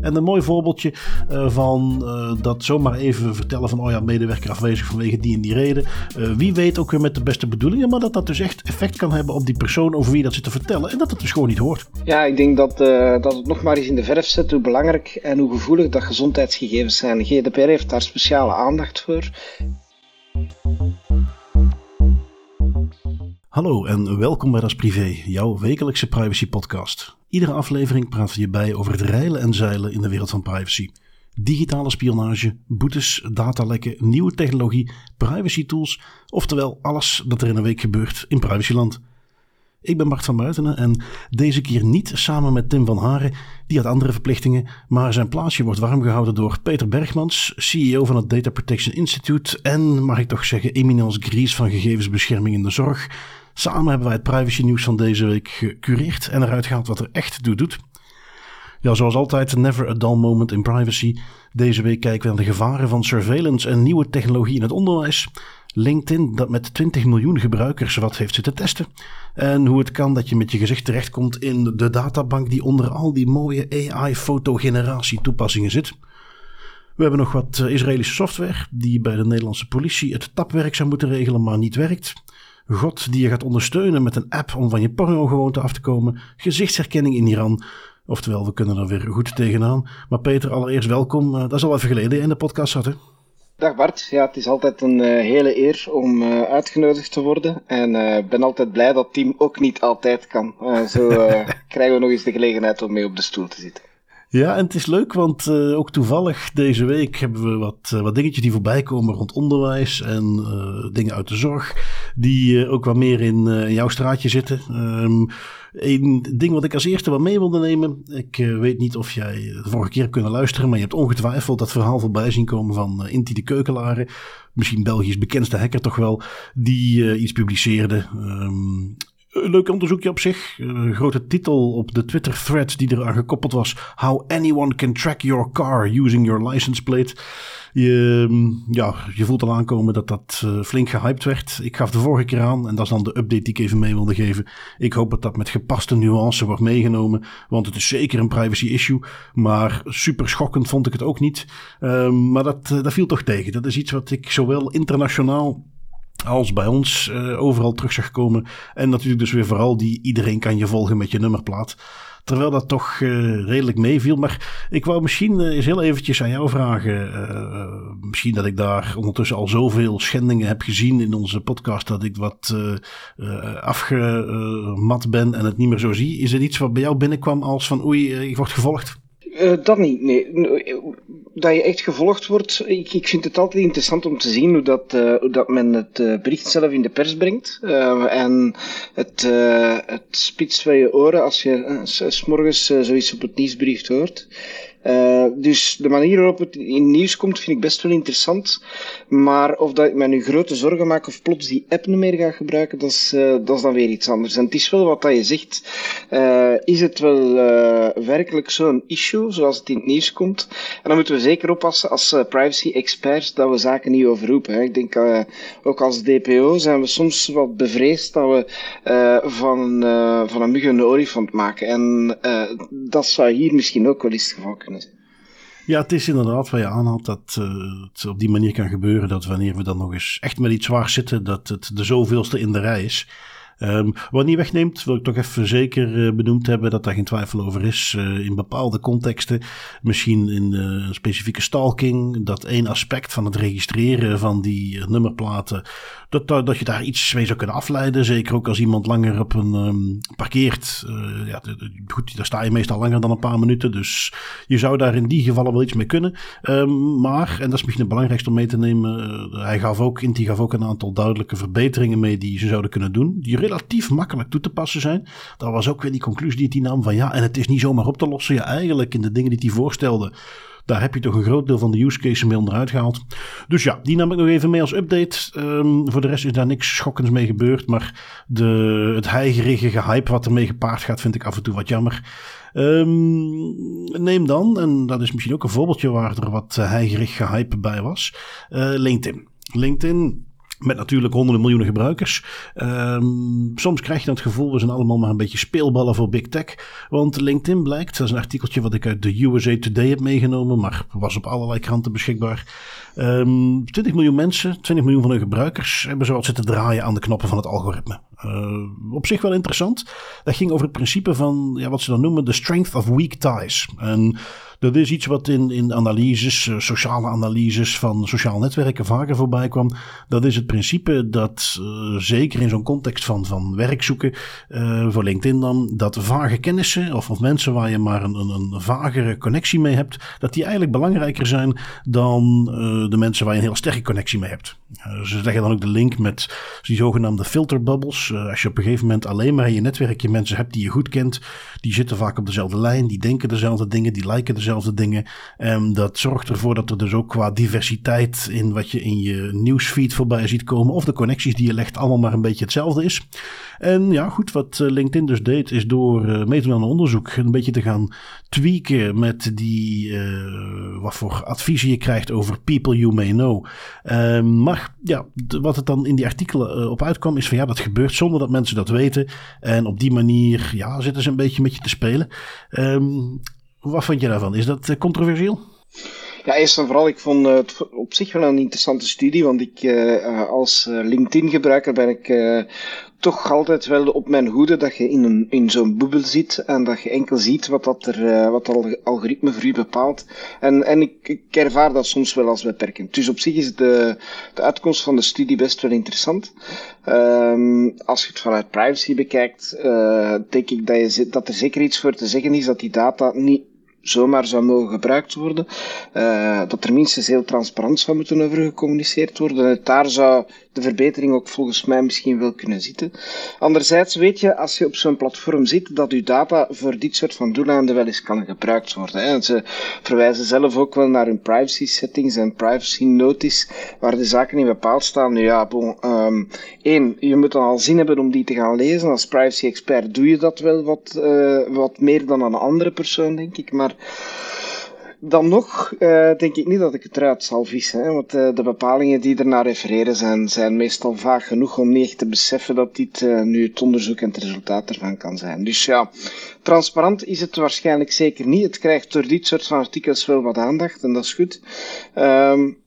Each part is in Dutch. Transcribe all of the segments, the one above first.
En een mooi voorbeeldje uh, van uh, dat zomaar even vertellen van, oh ja, medewerker afwezig vanwege die en die reden. Uh, wie weet ook weer met de beste bedoelingen, maar dat dat dus echt effect kan hebben op die persoon over wie dat zit te vertellen en dat het dus gewoon niet hoort. Ja, ik denk dat, dat het nog maar eens in de verf zet hoe belangrijk en hoe gevoelig dat gezondheidsgegevens zijn. GDPR heeft daar speciale aandacht voor. Hallo en welkom bij Das Privé, jouw wekelijkse privacy podcast. Iedere aflevering praten we je bij over het reilen en zeilen in de wereld van privacy. Digitale spionage, boetes, datalekken, nieuwe technologie, privacy tools, oftewel alles dat er in een week gebeurt in privacyland. Ik ben Bart van Buitenen en deze keer niet samen met Tim van Haren, die had andere verplichtingen, maar zijn plaatsje wordt warm gehouden door Peter Bergmans, CEO van het Data Protection Institute en, mag ik toch zeggen, eminence gries van gegevensbescherming in de zorg. Samen hebben wij het privacy nieuws van deze week gecureerd en eruit gehaald wat er echt toe doet. Ja, zoals altijd, never a dull moment in privacy. Deze week kijken we naar de gevaren van surveillance en nieuwe technologie in het onderwijs. LinkedIn dat met 20 miljoen gebruikers wat heeft zitten testen. En hoe het kan dat je met je gezicht terechtkomt in de databank die onder al die mooie AI-fotogeneratie toepassingen zit. We hebben nog wat eh, Israëlische software die bij de Nederlandse politie het tapwerk zou moeten regelen, maar niet werkt. God die je gaat ondersteunen met een app om van je porno-gewoonte af te komen. Gezichtsherkenning in Iran. Oftewel, we kunnen er weer goed tegenaan. Maar Peter, allereerst welkom. Uh, dat is al even geleden in de podcast zat, hè? Dag Bart, ja, het is altijd een uh, hele eer om uh, uitgenodigd te worden. En ik ben altijd blij dat team ook niet altijd kan. zo krijgen we nog eens de gelegenheid om mee op de stoel te zitten. Ja, en het is leuk, want uh, ook toevallig deze week hebben we wat, uh, wat dingetjes die voorbij komen rond onderwijs en uh, dingen uit de zorg, die ook wat meer in, jouw straatje zitten. Um, een ding wat ik als eerste wat mee wilde nemen. Ik weet niet of jij de vorige keer hebt kunnen luisteren, maar je hebt ongetwijfeld dat verhaal voorbij zien komen van Inti de Keukelaren. Misschien Belgisch bekendste hacker toch wel, die iets publiceerde. Um, een leuk onderzoekje op zich. Een grote titel op de Twitter-thread die eraan gekoppeld was: How anyone can track your car using your license plate. Je, ja, je voelt al aankomen dat dat uh, flink gehyped werd. Ik gaf de vorige keer aan, en dat is dan de update die ik even mee wilde geven. Ik hoop dat dat met gepaste nuance wordt meegenomen, want het is zeker een privacy issue. Maar super schokkend vond ik het ook niet. Um, maar dat, dat viel toch tegen. Dat is iets wat ik zowel internationaal als bij ons uh, overal terug zag komen. En natuurlijk dus weer vooral die iedereen kan je volgen met je nummerplaat. Terwijl dat toch uh, redelijk meeviel. Maar ik wou misschien uh, eens heel eventjes aan jou vragen. misschien dat ik daar ondertussen al zoveel schendingen heb gezien in onze podcast. Dat ik wat afgemat ben en het niet meer zo zie. Is er iets wat bij jou binnenkwam als van oei, ik word gevolgd? Dat niet, nee. Dat je echt gevolgd wordt, ik, ik vind het altijd interessant om te zien hoe dat, uh, hoe dat men het uh, bericht zelf in de pers brengt. en het, het spitst van je oren als je s morgens zoiets op het nieuwsbericht hoort. Uh, dus de manier waarop het in nieuws komt vind ik best wel interessant. Maar of dat ik me nu grote zorgen maak of plots die app niet meer ga gebruiken, dat is, uh, dat is dan weer iets anders. En het is wel wat dat je zegt. Uh, is het wel werkelijk zo'n issue zoals het in het nieuws komt? En dan moeten we zeker oppassen als privacy experts dat we zaken niet overroepen. Ik denk ook als DPO zijn we soms wat bevreesd dat we van, van een mug een olifant maken. En dat zou hier misschien ook wel eens het ja, het is inderdaad wat je aanhaalt dat uh, het op die manier kan gebeuren dat wanneer we dan nog eens echt met iets zwaar zitten, dat het de zoveelste in de rij is. Um, wat niet wegneemt, wil ik toch even zeker uh, benoemd hebben dat daar geen twijfel over is. Uh, in bepaalde contexten, misschien in uh, specifieke stalking, dat één aspect van het registreren van die nummerplaten, dat, dat je daar iets mee zou kunnen afleiden. Zeker ook als iemand langer op een um, parkeert. ja, goed, daar sta je meestal langer dan een paar minuten. Dus je zou daar in die gevallen wel iets mee kunnen. Um, maar, en dat is misschien het belangrijkste om mee te nemen, hij gaf ook, Inti gaf ook een aantal duidelijke verbeteringen mee die ze zouden kunnen doen. Die relatief makkelijk toe te passen zijn. Dat was ook weer die conclusie die hij nam van ja, en het is niet zomaar op te lossen. Ja, eigenlijk in de dingen die hij voorstelde, daar heb je toch een groot deel van de use case mee onderuit gehaald. Dus ja, die nam ik nog even mee als update. Um, voor de rest is daar niks schokkends mee gebeurd. Maar de, het heigerige hype wat ermee gepaard gaat, vind ik af en toe wat jammer. Um, neem dan, en dat is misschien ook een voorbeeldje waar er wat heigerig gehype bij was, uh, LinkedIn. LinkedIn Met natuurlijk honderden miljoenen gebruikers. Ehm, soms krijg je het gevoel, we zijn allemaal maar een beetje speelballen voor big tech. Want LinkedIn blijkt, dat is een artikeltje wat ik uit de USA Today heb meegenomen, maar was op allerlei kranten beschikbaar. Um, ehm, 20 miljoen mensen, 20 miljoen van hun gebruikers, hebben zo zitten draaien aan de knoppen van het algoritme. Uh, op zich wel interessant. Dat ging over het principe van ja, wat ze dan noemen de strength of weak ties. En dat is iets wat in, in analyses, eh, sociale analyses van sociale netwerken vaker voorbij kwam. Dat is het principe dat, uh, zeker in zo'n context van, van werk zoeken, voor LinkedIn dan, dat vage kennissen of, of mensen waar je maar een, een, een vagere connectie mee hebt, dat die eigenlijk belangrijker zijn dan de mensen waar je een heel sterke connectie mee hebt. Ze leggen dan ook de link met die zogenaamde filterbubbles. als je op een gegeven moment alleen maar in je netwerkje mensen hebt die je goed kent, die zitten vaak op dezelfde lijn, die denken dezelfde dingen, die liken dezelfde dingen. Um, dat zorgt ervoor dat er dus ook qua diversiteit in wat je in je nieuwsfeed voorbij ziet komen. Of de connecties die je legt allemaal maar een beetje hetzelfde is. En ja, goed, wat eh, LinkedIn dus deed, is door uh, mee te doen aan onderzoek een beetje te gaan tweaken met die, uh, wat voor adviezen je krijgt over people you may know. Maar ja, wat het dan in die artikelen op uitkwam, is van ja, dat gebeurt zonder dat mensen dat weten. En op die manier, ja, zitten ze een beetje met je te spelen. Um, wat vond je daarvan? Is dat eh, controversieel? Ja, eerst en vooral, ik vond het op zich wel een interessante studie, want ik uh, als LinkedIn-gebruiker ben ik toch altijd wel op mijn hoede dat je in, een, in zo'n bubbel zit en dat je enkel ziet wat dat er, uh, wat het algoritme voor u bepaalt. En, en ik, ik ervaar dat soms wel als beperkend. Dus op zich is de, de uitkomst van de studie best wel interessant. Um, als je het vanuit privacy bekijkt, denk ik dat, je, dat er zeker iets voor te zeggen is dat die data niet zomaar zou mogen gebruikt worden. Uh, dat er minstens heel transparant zou moeten over gecommuniceerd worden. En daar zou de verbetering ook volgens mij misschien wel kunnen zitten. Anderzijds weet je, als je op zo'n platform zit, dat uw data voor dit soort van doeleinden wel eens kan gebruikt worden. Hè. Ze verwijzen zelf ook wel naar hun privacy settings en privacy notice, waar de zaken in bepaald staan. Nu ja, bon, um, één, je moet dan al zin hebben om die te gaan lezen. Als privacy expert doe je dat wel wat, uh, wat meer dan een andere persoon, denk ik. Maar dan nog uh, denk ik niet dat ik het eruit zal vissen. Hè, want uh, de bepalingen die ernaar refereren zijn, zijn meestal vaag genoeg om niet echt te beseffen dat dit uh, nu het onderzoek en het resultaat ervan kan zijn. Dus ja, transparant is het waarschijnlijk zeker niet. Het krijgt door dit soort van artikels wel wat aandacht en dat is goed. Um,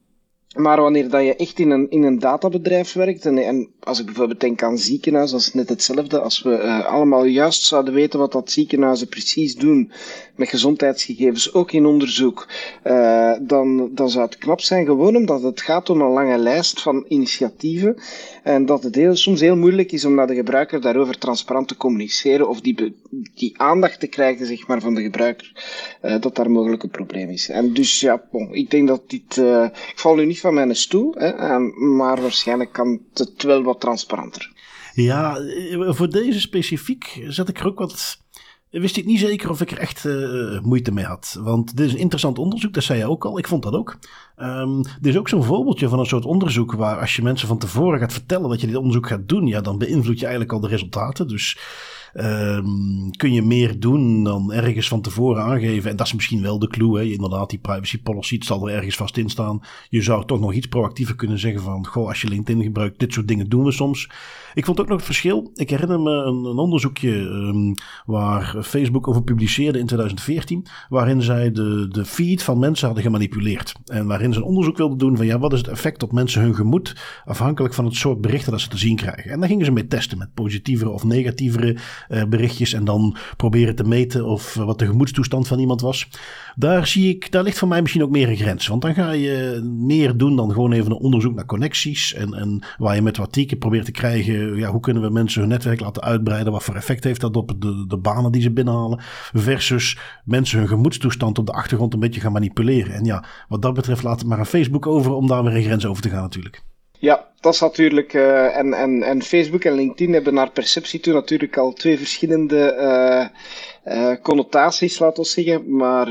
maar wanneer dat je echt in een, in een databedrijf werkt, en, en als ik bijvoorbeeld denk aan ziekenhuizen, dat is net hetzelfde. Als we uh, allemaal juist zouden weten wat dat ziekenhuizen precies doen met gezondheidsgegevens, ook in onderzoek, uh, dan, dan zou het knap zijn, gewoon omdat het gaat om een lange lijst van initiatieven en dat het heel, soms heel moeilijk is om naar de gebruiker daarover transparant te communiceren of die, die aandacht te krijgen zeg maar, van de gebruiker, uh, dat daar mogelijk een probleem is. En dus ja, bon, ik denk dat dit, ik val nu niet van mijn stoel, hè, maar waarschijnlijk kan het wel wat transparanter. Ja, eh, voor deze specifiek zet ik er ook wat. Wist ik niet zeker of ik er echt uh, moeite mee had. Want dit is een interessant onderzoek, dat zei je ook al. Ik vond dat ook. Um, dit is ook zo'n voorbeeldje van een soort onderzoek waar als je mensen van tevoren gaat vertellen dat je dit onderzoek gaat doen, ja, dan beïnvloed je eigenlijk al de resultaten. Dus Um, kun je meer doen dan ergens van tevoren aangeven. En dat is misschien wel de clue. Hè? Inderdaad, die privacy policy, zal er ergens vast in staan. Je zou toch nog iets proactiever kunnen zeggen van... Goh, als je LinkedIn gebruikt, dit soort dingen doen we soms. Ik vond ook nog het verschil. Ik herinner me een, een onderzoekje um, waar Facebook over publiceerde in 2014. Waarin zij de, de feed van mensen hadden gemanipuleerd. En waarin ze een onderzoek wilden doen van... Ja, wat is het effect op mensen hun gemoed... afhankelijk van het soort berichten dat ze te zien krijgen. En daar gingen ze mee testen met positievere of negatievere uh, berichtjes en dan proberen te meten of uh, wat de gemoedstoestand van iemand was. Daar zie ik, daar ligt voor mij misschien ook meer een grens. Want dan ga je meer doen dan gewoon even een onderzoek naar connecties. En, en waar je met wat tieken probeert te krijgen, ja, hoe kunnen we mensen hun netwerk laten uitbreiden? Wat voor effect heeft dat op de, de banen die ze binnenhalen? Versus mensen hun gemoedstoestand op de achtergrond een beetje gaan manipuleren. En ja, wat dat betreft laat het maar aan Facebook over om daar weer een grens over te gaan natuurlijk. Ja, dat is natuurlijk. Uh, en, en, en Facebook en LinkedIn hebben naar perceptie toe natuurlijk al twee verschillende uh, uh, connotaties, laten we zeggen. Maar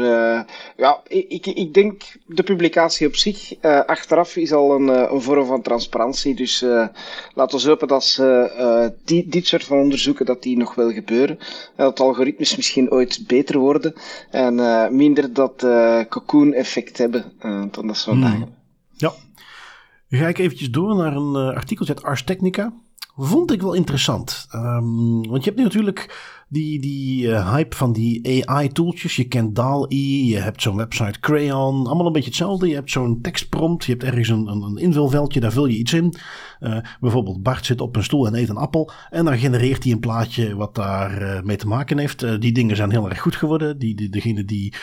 ja, ik, ik denk de publicatie op zich achteraf is al een, een vorm van transparantie. Dus laten we hopen dat ze die, dit soort van onderzoeken dat die nog wel gebeuren. dat algoritmes misschien ooit beter worden en minder dat cocoon effect hebben dan dat ze vandaag hmm. Ja. Ga ik eventjes door naar een uh, artikeltje uit Ars Technica. Vond ik wel interessant. Um, want je hebt nu natuurlijk die, die uh, hype van die AI-tooltjes. Je kent DAL-E, je hebt zo'n website Crayon. Allemaal een beetje hetzelfde. Je hebt zo'n tekstprompt, je hebt ergens een, een, een invulveldje, daar vul je iets in. Uh, bijvoorbeeld Bart zit op een stoel en eet een appel. En dan genereert hij een plaatje wat daar uh, mee te maken heeft. die dingen zijn heel erg goed geworden. Die, die, degene die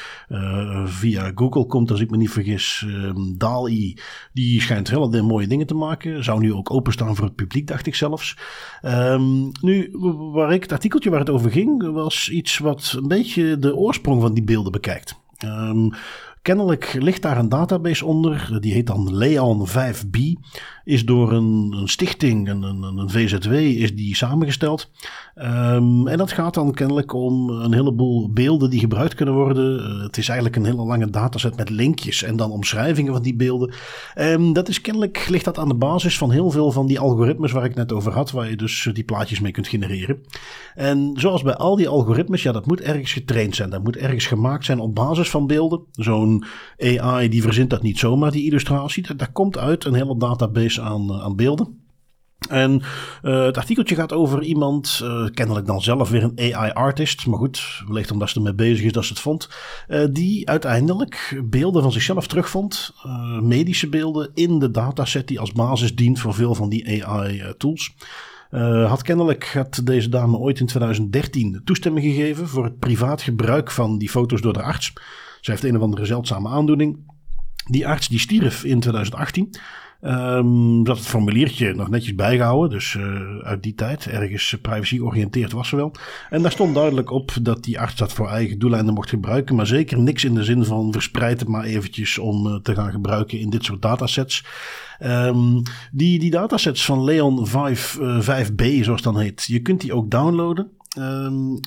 via Google komt, als ik me niet vergis, um, DAL-E, die schijnt hele mooie dingen te maken. Zou nu ook openstaan voor het publiek, dacht ik zelfs. Um, nu, waar ik het artikeltje waar het over ging was iets wat een beetje de oorsprong van die beelden bekijkt. Um, kennelijk ligt daar een database onder, die heet dan Leon 5B is door een, een stichting, een, een, een, VZW, is die samengesteld. Um, en dat gaat dan kennelijk om een heleboel beelden die gebruikt kunnen worden. Uh, het is eigenlijk een hele lange dataset met linkjes en dan omschrijvingen van die beelden. Um, dat is kennelijk, ligt dat aan de basis van heel veel van die algoritmes waar ik net over had, waar je dus die plaatjes mee kunt genereren. En zoals bij al die algoritmes, ja, dat moet ergens getraind zijn. Dat moet ergens gemaakt zijn op basis van beelden. Zo'n AI die verzint dat niet zomaar, die illustratie. Dat, komt uit een hele database aan, eh, aan beelden. En uh, het artikeltje gaat over iemand, uh, kennelijk dan zelf weer een AI-artist, maar goed, wellicht omdat ze ermee bezig is dat ze het vond, die uiteindelijk beelden van zichzelf terugvond, medische beelden, in de dataset die als basis dient voor veel van die AI-tools. had kennelijk had deze dame ooit in 2013 toestemming gegeven voor het privaat gebruik van die foto's door de arts. Ze heeft een of andere zeldzame aandoening. Die arts die stierf in 2018. Um, dat het formuliertje nog netjes bijgehouden. Dus uh, uit die tijd. Ergens privacy-oriënteerd was ze wel. En daar stond duidelijk op dat die arts dat voor eigen doeleinden mocht gebruiken. Maar zeker niks in de zin van verspreid het maar eventjes om uh, te gaan gebruiken in dit soort datasets. Um, die, die datasets van Leon 5, uh, 5B, zoals dan heet. Je kunt die ook downloaden. Um,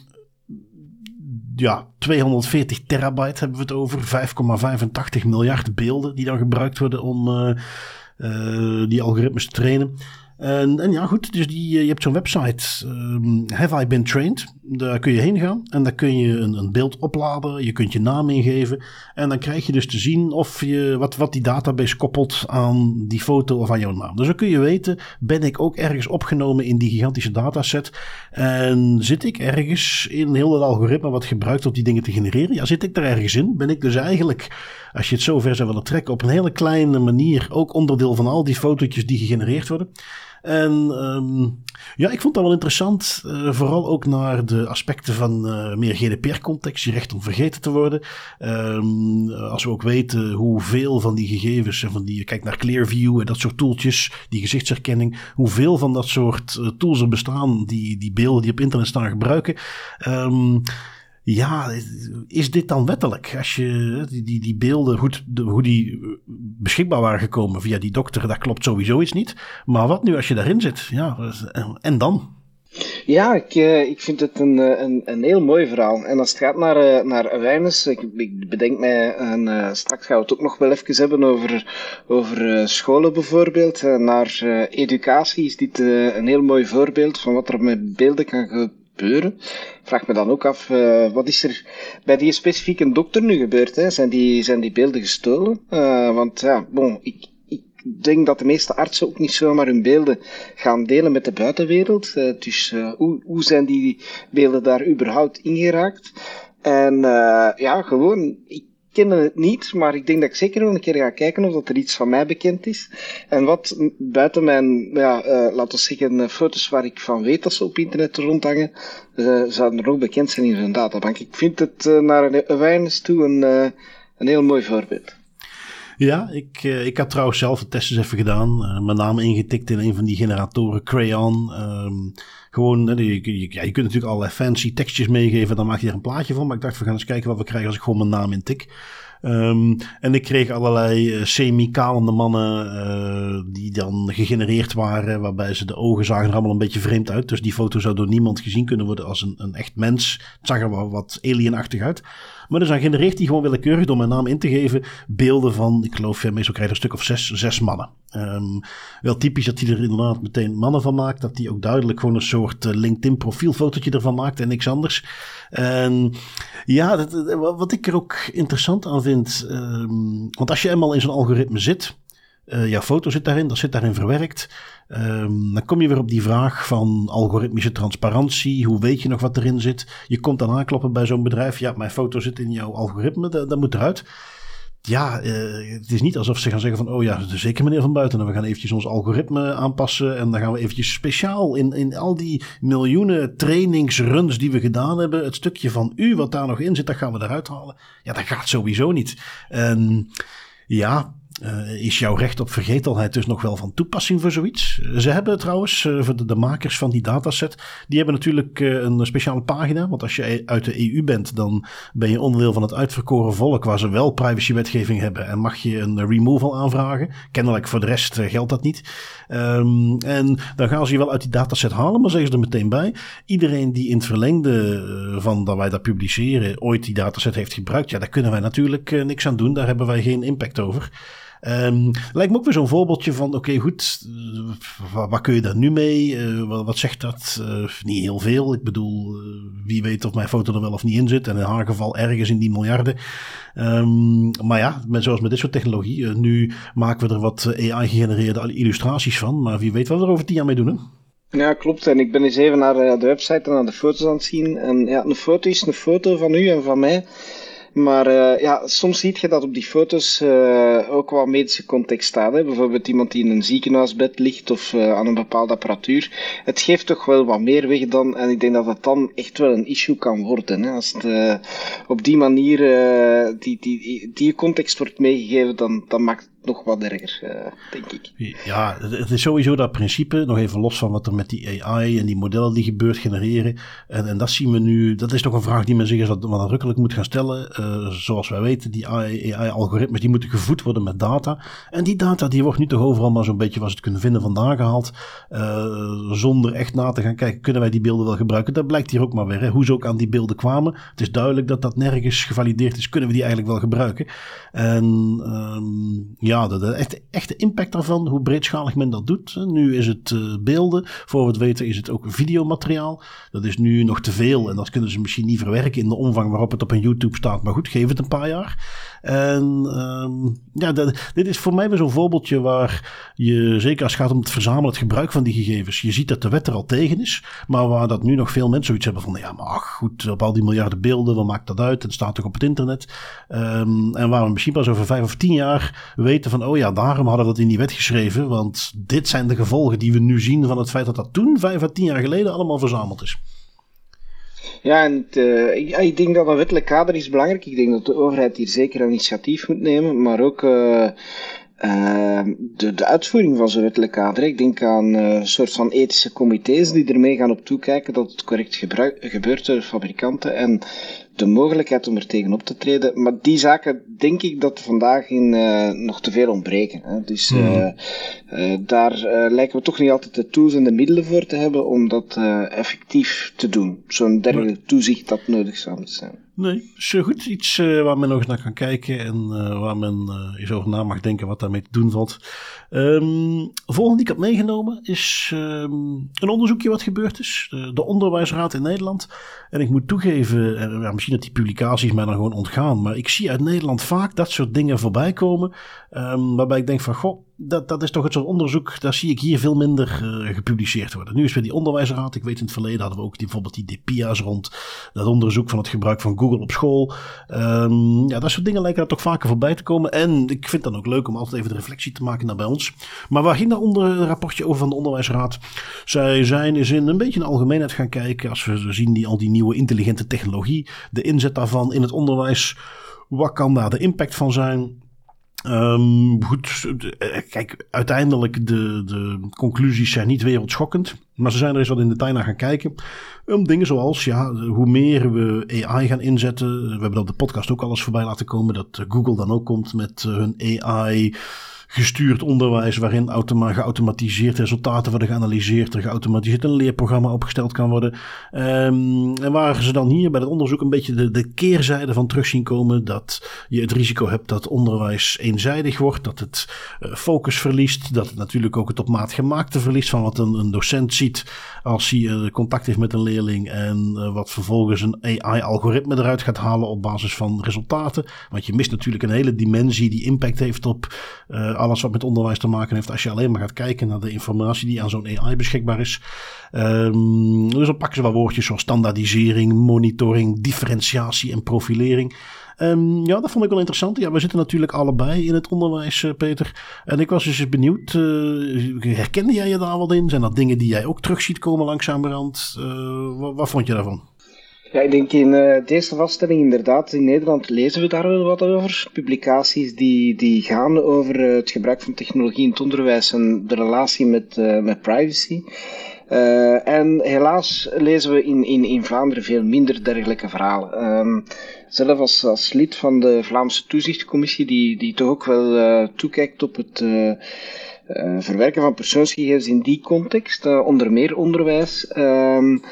ja, 240 terabyte hebben we het over. 5,85 miljard beelden die dan gebruikt worden om uh, uh, die algoritmes te trainen. En, en, ja, goed, dus die, je hebt zo'n website, um, Have I Been Trained? Daar kun je heen gaan en dan kun je een, een, beeld opladen. Je kunt je naam ingeven. En dan krijg je dus te zien of je, wat, wat die database koppelt aan die foto of aan jouw naam. Dus dan kun je weten, ben ik ook ergens opgenomen in die gigantische dataset? En zit ik ergens in heel het algoritme wat gebruikt om die dingen te genereren? Ja, zit ik er ergens in? Ben ik dus eigenlijk, als je het zo ver zou willen trekken, op een hele kleine manier ook onderdeel van al die fotootjes die gegenereerd worden? En um, ja, ik vond dat wel interessant. Uh, vooral ook naar de aspecten van uh, meer GDPR-context, je recht om vergeten te worden. Um, als we ook weten hoeveel van die gegevens en van die, kijk naar Clearview en dat soort tooltjes, die gezichtsherkenning, hoeveel van dat soort uh, tools er bestaan, die, die beelden die op internet staan gebruiken. Um, ja, is dit dan wettelijk? Als je die, die, die beelden, goed, de, hoe die beschikbaar waren gekomen via die dokter, dat klopt sowieso iets niet. Maar wat nu als je daarin zit? Ja, en dan? Ja, ik, uh, ik vind het een, eh, een, een heel mooi verhaal. En als het gaat naar, naar awareness, ik, ik bedenk mij, straks gaan we het ook nog wel even hebben over, over scholen bijvoorbeeld. naar educatie is dit een heel mooi voorbeeld van wat er met beelden kan gebeuren gebeuren. Vraag me dan ook af, uh, wat is er bij die specifieke dokter nu gebeurd? Hè? Zijn, die, zijn die beelden gestolen? Uh, want ja, ik, ik denk dat de meeste artsen ook niet zomaar hun beelden gaan delen met de buitenwereld. Uh, dus hoe, hoe zijn die beelden daar überhaupt ingeraakt? En ja, gewoon, ken het niet, maar ik denk dat ik zeker wel een keer ga kijken of dat er iets van mij bekend is. En wat buiten mijn, ja, uh, laten we zeggen, foto's waar ik van weet dat ze op internet rondhangen, uh, zouden er ook bekend zijn in zo'n databank. Ik vind het naar een awareness toe een, een heel mooi voorbeeld. Ja, ik, ik had trouwens zelf de test eens even gedaan. mijn naam ingetikt in een van die generatoren, Crayon. Um, gewoon, je, je, ja, je kunt natuurlijk allerlei fancy tekstjes meegeven, dan maak je er een plaatje van. Maar ik dacht, we gaan eens kijken wat we krijgen als ik gewoon mijn naam intik. Um, en ik kreeg allerlei semi-kalende mannen die dan gegenereerd waren, waarbij ze de ogen zagen er allemaal een beetje vreemd uit. Dus die foto zou door niemand gezien kunnen worden als een, een echt mens. Het zag er wel wat alienachtig uit. Maar dus dan genereert hij gewoon willekeurig door mijn naam in te geven beelden van, ik geloof, meestal krijg je een stuk of zes, zes mannen. Um, wel typisch dat hij er inderdaad meteen mannen van maakt. Dat hij ook duidelijk gewoon een soort uh, LinkedIn profielfotootje ervan maakt en niks anders. En ja, dat, wat ik er ook interessant aan vind. Um, want als je eenmaal in zo'n algoritme zit. Uh, jouw foto zit daarin, dat zit daarin verwerkt. Um, dan kom je weer op die vraag van algoritmische transparantie. Hoe weet je nog wat erin zit? Je komt dan aankloppen bij zo'n bedrijf. Ja, mijn foto zit in jouw algoritme, dat, dat moet eruit ja, uh, het is niet alsof ze gaan zeggen van, oh ja, zeker meneer Van Buiten, we gaan eventjes ons algoritme aanpassen en dan gaan we eventjes speciaal in, in al die miljoenen trainingsruns die we gedaan hebben, het stukje van u wat daar nog in zit, dat gaan we eruit halen. Ja, dat gaat sowieso niet. Ja, uh, is jouw recht op vergetelheid dus nog wel van toepassing voor zoiets? Ze hebben trouwens, voor de, makers van die dataset, die hebben natuurlijk uh, een speciale pagina. Want als je uit de EU bent, dan ben je onderdeel van het uitverkoren volk waar ze wel privacywetgeving hebben. En mag je een removal aanvragen. Kennelijk voor de rest geldt dat niet. Um, en dan gaan ze je wel uit die dataset halen, maar zeggen ze er meteen bij. Iedereen die in het verlengde van dat wij dat publiceren ooit die dataset heeft gebruikt, ja, daar kunnen wij natuurlijk niks aan doen. Daar hebben wij geen impact over. Um, lijkt me ook weer zo'n voorbeeldje van, oké goed, uh, waar, kun je daar nu mee? Uh, wat, wat, zegt dat? Uh, niet heel veel. Ik bedoel, wie weet of mijn foto er wel of niet in zit. En in haar geval ergens in die miljarden. Um, maar ja, met, zoals met dit soort technologie, nu maken we er wat AI-gegenereerde illustraties van. Maar wie weet wat we er over tien jaar mee doen, hè? Ja, klopt. En ik ben eens even naar de website en naar de foto's aan het zien. En ja, een foto is een foto van u en van mij. Maar uh, ja, soms zie je dat op die foto's uh, ook wel medische context staat. Hè? Bijvoorbeeld iemand die in een ziekenhuisbed ligt of uh, aan een bepaalde apparatuur. Het geeft toch wel wat meer weg dan. En ik denk dat het dan echt wel een issue kan worden. Hè? Als het op die manier die, die, die context wordt meegegeven, dan, dan maakt nog wat erger, uh, denk ik. Ja, het is sowieso dat principe, nog even los van wat er met die AI en die modellen die gebeurt genereren. En, en dat zien we nu, dat is toch een vraag die men zich eens wat, nadrukkelijk moet gaan stellen. Uh, zoals wij weten, die AI-algoritmes die moeten gevoed worden met data. En die data die wordt nu toch overal maar zo'n beetje, was het kunnen vinden, vandaan gehaald. Uh, zonder echt na te gaan kijken, kunnen wij die beelden wel gebruiken? Dat blijkt hier ook maar weer, hè, hoe ze ook aan die beelden kwamen. Het is duidelijk dat dat nergens gevalideerd is, kunnen we die eigenlijk wel gebruiken? En um, ja, ja, de, echte, echte impact daarvan, hoe breedschalig men dat doet. Nu is het uh, beelden, voor het weten is het ook videomateriaal. Dat is nu nog te veel en dat kunnen ze misschien niet verwerken in de omvang waarop het op een YouTube staat. Maar goed, geef het een paar jaar. En um, ja, dat, dit is voor mij weer zo'n voorbeeldje waar je, zeker als het gaat om het verzamelen, het gebruik van die gegevens, je ziet dat de wet er al tegen is, maar waar dat nu nog veel mensen zoiets hebben van, ja, maar ach, goed, op al die miljarden beelden, wat maakt dat uit? Het staat toch op het internet? Um, en waar we misschien pas over vijf of tien jaar weten van, oh ja, daarom hadden we dat in die wet geschreven, want dit zijn de gevolgen die we nu zien van het feit dat dat toen, vijf à tien jaar geleden, allemaal verzameld is. Ja, en uh, ik, denk dat een wettelijk kader is belangrijk. Ik denk dat de overheid hier zeker initiatief moet nemen, maar ook uh, uh, de, de uitvoering van zo'n wettelijk kader. Ik denk aan een soort van ethische comité's die ermee gaan op toekijken dat het correct gebeurt door fabrikanten. En de mogelijkheid om er tegen op te treden. Maar die zaken denk ik dat vandaag in, uh, nog te veel ontbreken. Hè. Dus uh, daar lijken we toch niet altijd de tools en de middelen voor te hebben om dat effectief te doen. Zo'n dergelijke toezicht dat nodig zou moeten zijn. Nee, zo goed. Iets waar men nog eens naar kan kijken en waar men eens over na mag denken wat daarmee te doen valt. Um, volgende die ik heb meegenomen is um, een onderzoekje wat gebeurd is. De, de, Onderwijsraad in Nederland. En ik moet toegeven, ja, misschien dat die publicaties mij dan gewoon ontgaan. Maar ik zie uit Nederland vaak dat soort dingen voorbij komen. Um, waarbij ik denk van, goh, dat, dat is toch het soort onderzoek, daar zie ik hier veel minder uh, gepubliceerd worden. Nu is weer die onderwijsraad, ik weet in het verleden hadden we ook bijvoorbeeld die DPIA's rond dat onderzoek van het gebruik van Google op school. Um, ja, dat soort dingen lijken er toch vaker voorbij te komen. En ik vind het dan ook leuk om altijd even de reflectie te maken naar bij ons. Maar waar ging daar onder een rapportje over van de onderwijsraad? Zij zijn eens in een beetje de algemeenheid gaan kijken, als we zien die, al die nieuwe intelligente technologie, de inzet daarvan in het onderwijs. Wat kan daar de impact van zijn? Um, goed, eh, kijk, uiteindelijk de, de conclusies zijn niet wereldschokkend. Maar ze zijn er eens wat in detail naar gaan kijken. Um, dingen zoals, ja, hoe meer we AI gaan inzetten. We hebben dat op de podcast ook alles voorbij laten komen. Dat Google dan ook komt met eh, hun AI gestuurd onderwijs waarin automa geautomatiseerd resultaten worden geanalyseerd, er geautomatiseerd een leerprogramma opgesteld kan worden. Um, en waar ze dan hier bij het onderzoek een beetje de, de keerzijde van terug zien komen, dat je het risico hebt dat onderwijs eenzijdig wordt, dat het uh, focus verliest, dat het natuurlijk ook het op maat gemaakte verliest van wat een, een docent ziet als hij uh, contact heeft met een leerling en uh, wat vervolgens een AI-algoritme eruit gaat halen op basis van resultaten. Want je mist natuurlijk een hele dimensie die impact heeft op alles wat met onderwijs te maken heeft, als je alleen maar gaat kijken naar de informatie die aan zo'n AI beschikbaar is. Um, dus dan pakken ze wel woordjes zoals standaardisering, monitoring, differentiatie en profilering. Um, ja, dat vond ik wel interessant. Ja, we zitten natuurlijk allebei in het onderwijs, uh, Peter. En ik was dus eens benieuwd, uh, herkende jij je daar wat in? Zijn dat dingen die jij ook terug ziet komen langzamerhand? Uh, wat, wat vond je daarvan? Ja, ik denk in deze vaststelling inderdaad, in Nederland lezen we daar wel wat over. Publicaties die, die gaan over uh, het gebruik van technologie in het onderwijs en de relatie met, uh, met privacy. en helaas lezen we in, in, in Vlaanderen veel minder dergelijke verhalen. Um, zelf als, als lid van de Vlaamse Toezichtcommissie, die, die toch ook wel toekijkt op het verwerken van persoonsgegevens in die context, onder meer onderwijs. Um,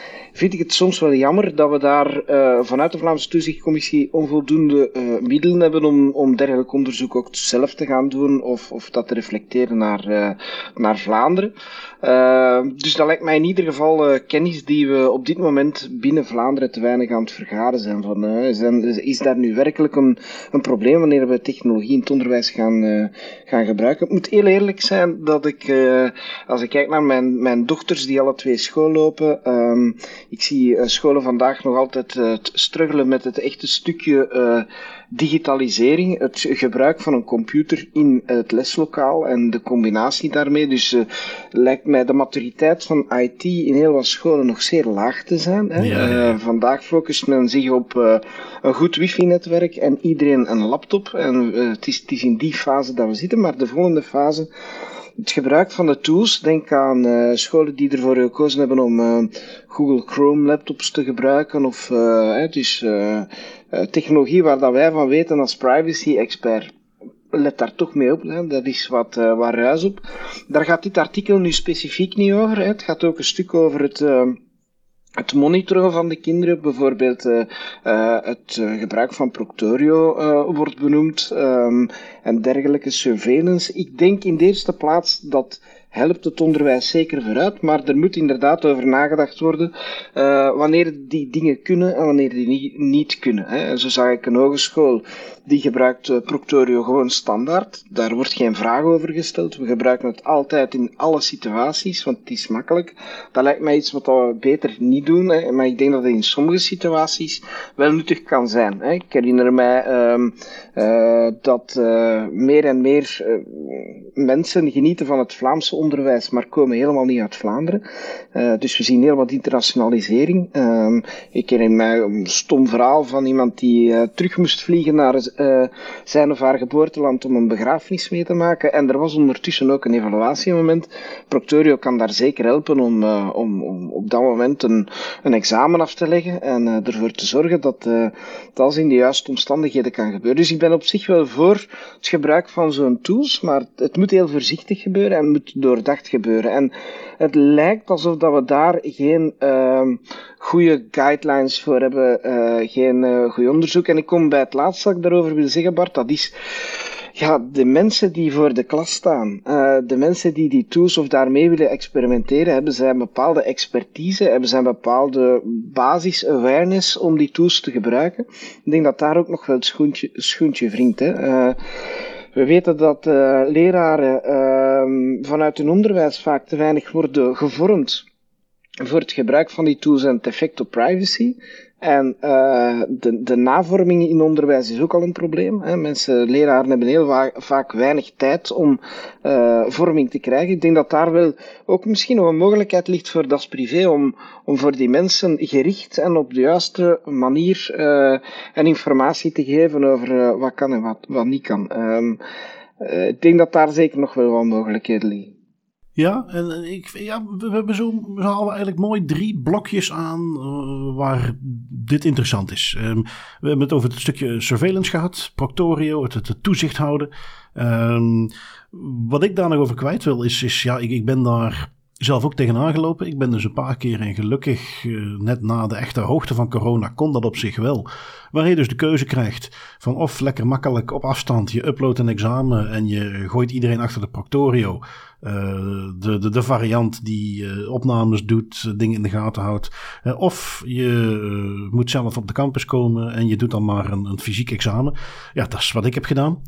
vind ik het soms wel jammer dat we daar uh, vanuit de Vlaamse Toezichtcommissie onvoldoende uh, middelen hebben om, om dergelijk onderzoek ook zelf te gaan doen of, of dat te reflecteren naar, uh, naar Vlaanderen. dus dat lijkt mij in ieder geval kennis die we op dit moment binnen Vlaanderen te weinig aan het vergaren zijn. Van, is daar nu werkelijk een, een probleem wanneer we technologie in het onderwijs gaan, gaan gebruiken? Het moet heel eerlijk zijn dat ik, als ik kijk naar mijn, mijn dochters die alle twee school lopen, um, ik zie uh, scholen vandaag nog altijd uh, struggelen met het echte stukje uh, digitalisering, het gebruik van een computer in het leslokaal en de combinatie daarmee. Dus lijkt mij de maturiteit van IT in heel wat scholen nog zeer laag te zijn. Hè? Ja, ja. vandaag focust men zich op een goed wifi-netwerk en iedereen een laptop. En het is, het is in die fase dat we zitten, maar de volgende fase het gebruik van de tools, denk aan uh, scholen die ervoor gekozen hebben om uh, Google Chrome laptops te gebruiken of uh, dus, technologie waar dat wij van weten als privacy expert. Let daar toch mee op, hè. dat is wat, wat ruis op. Daar gaat dit artikel nu specifiek niet over. Hè. Het gaat ook een stuk over het het monitoren van de kinderen, bijvoorbeeld uh, uh, het uh, gebruik van Proctorio wordt benoemd um, en dergelijke surveillance. Ik denk in de eerste plaats dat helpt het onderwijs zeker vooruit, maar er moet inderdaad over nagedacht worden wanneer die dingen kunnen en wanneer die niet, niet kunnen. Hè. Zo zag ik een hogeschool die gebruikt uh, Proctorio gewoon standaard. Daar wordt geen vraag over gesteld. We gebruiken het altijd in alle situaties, want het is makkelijk. Dat lijkt mij iets wat we beter niet doen, hè. maar ik denk dat het in sommige situaties wel nuttig kan zijn. Hè. Ik herinner mij um, uh, dat meer en meer mensen genieten van het Vlaamse onderwijs, maar komen helemaal niet uit Vlaanderen. Dus we zien heel wat internationalisering. Uh, ik herinner mij een stom verhaal van iemand die terug moest vliegen naar uh, zijn of haar geboorteland om een begrafenis mee te maken. En er was ondertussen ook een evaluatiemoment. Proctorio kan daar zeker helpen om, om, om op dat moment een, een examen af te leggen en ervoor te zorgen dat dat in de juiste omstandigheden kan gebeuren. Dus ik ben op zich wel voor het gebruik van zo'n tools, maar het moet heel voorzichtig gebeuren en moet door doordacht gebeuren. En het lijkt alsof dat we daar geen uh, goede guidelines voor hebben, uh, geen uh, goed onderzoek. En ik kom bij het laatste dat ik daarover wil zeggen, Bart, dat is ja, de mensen die voor de klas staan, uh, de mensen die die tools of daarmee willen experimenteren, hebben zij een bepaalde expertise, hebben zij een bepaalde basis awareness om die tools te gebruiken. Ik denk dat daar ook nog wel het schoentje, schoentje wringt. Hè. We weten dat uh, leraren uh, vanuit hun onderwijs vaak te weinig worden gevormd voor het gebruik van die tools en het effect op privacy. En uh, de, de navorming in onderwijs is ook al een probleem. Hè. Mensen, leraren hebben heel va vaak weinig tijd om uh, vorming te krijgen. Ik denk dat daar wel ook misschien nog een mogelijkheid ligt voor Das Privé om, om voor die mensen gericht en op de juiste manier uh, en informatie te geven over wat kan en wat, wat niet kan. Um, ik denk dat daar zeker nog wel wat mogelijkheden liggen. Ja, en ik, ja, we hebben zo, we halen eigenlijk mooi drie blokjes aan uh, waar dit interessant is. Um, we hebben het over het stukje surveillance gehad, Proctorio, het, het toezicht houden. Um, wat ik daar nog over kwijt wil is, is ja, ik, ik ben daar zelf ook tegenaan gelopen. Ik ben dus een paar keer en gelukkig uh, net na de echte hoogte van corona kon dat op zich wel. Waar je dus de keuze krijgt van of lekker makkelijk op afstand, je uploadt een examen en je gooit iedereen achter de Proctorio. de, de, de, variant die opnames doet, dingen in de gaten houdt. of je moet zelf op de campus komen en je doet dan maar een, een fysiek examen. Ja, dat is wat ik heb gedaan.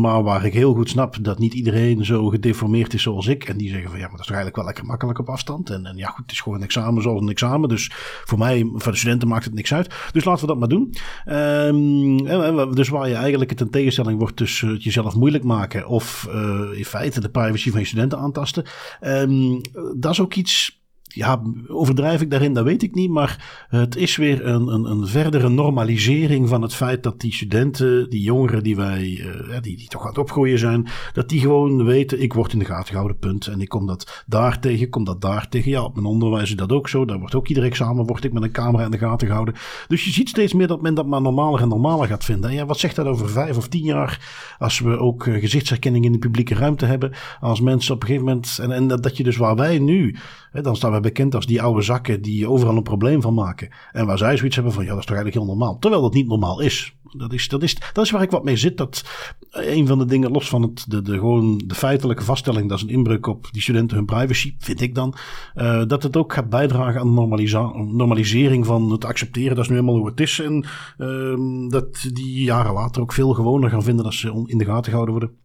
maar waar ik heel goed snap dat niet iedereen zo gedeformeerd is zoals ik. En die zeggen van ja, maar dat is eigenlijk wel lekker makkelijk op afstand. En, en ja, goed, het is gewoon een examen zoals een examen. Dus voor mij, voor de studenten maakt het niks uit. Dus laten we dat maar doen. Um, dus waar je eigenlijk het een tegenstelling wordt tussen het jezelf moeilijk maken of uh, in feite de privacy van je studenten aantasten. Um, dat is ook iets ja, overdrijf ik daarin, dat weet ik niet. Maar het is weer een, een, een verdere normalisering van het feit dat die studenten, die jongeren die wij, uh, die, die toch aan het opgroeien zijn, dat die gewoon weten, ik word in de gaten gehouden, punt. En ik kom dat daar tegen, kom dat daar tegen. Ja, op mijn onderwijs is dat ook zo. Daar wordt ook ieder examen, word ik met een camera in de gaten gehouden. Dus je ziet steeds meer dat men dat maar normaler en normaler gaat vinden. En ja, wat zegt dat over vijf of tien jaar, als we ook uh, gezichtsherkenning in de publieke ruimte hebben, als mensen op een gegeven moment, en, en dat, dat je dus waar wij nu, hè, dan staan we bekend als die oude zakken die overal een probleem van maken. En waar zij zoiets hebben van, ja, dat is toch eigenlijk heel normaal. Terwijl dat niet normaal is. Dat is, dat is, dat is waar ik wat mee zit. Dat een van de dingen, los van het, de, de, gewoon de feitelijke vaststelling, dat is een inbreuk op die studenten hun privacy, vind ik dan. Uh, dat het ook gaat bijdragen aan de normalisering van het accepteren. Dat is nu helemaal hoe het is. En uh, dat die jaren later ook veel gewoner gaan vinden dat ze in de gaten gehouden worden.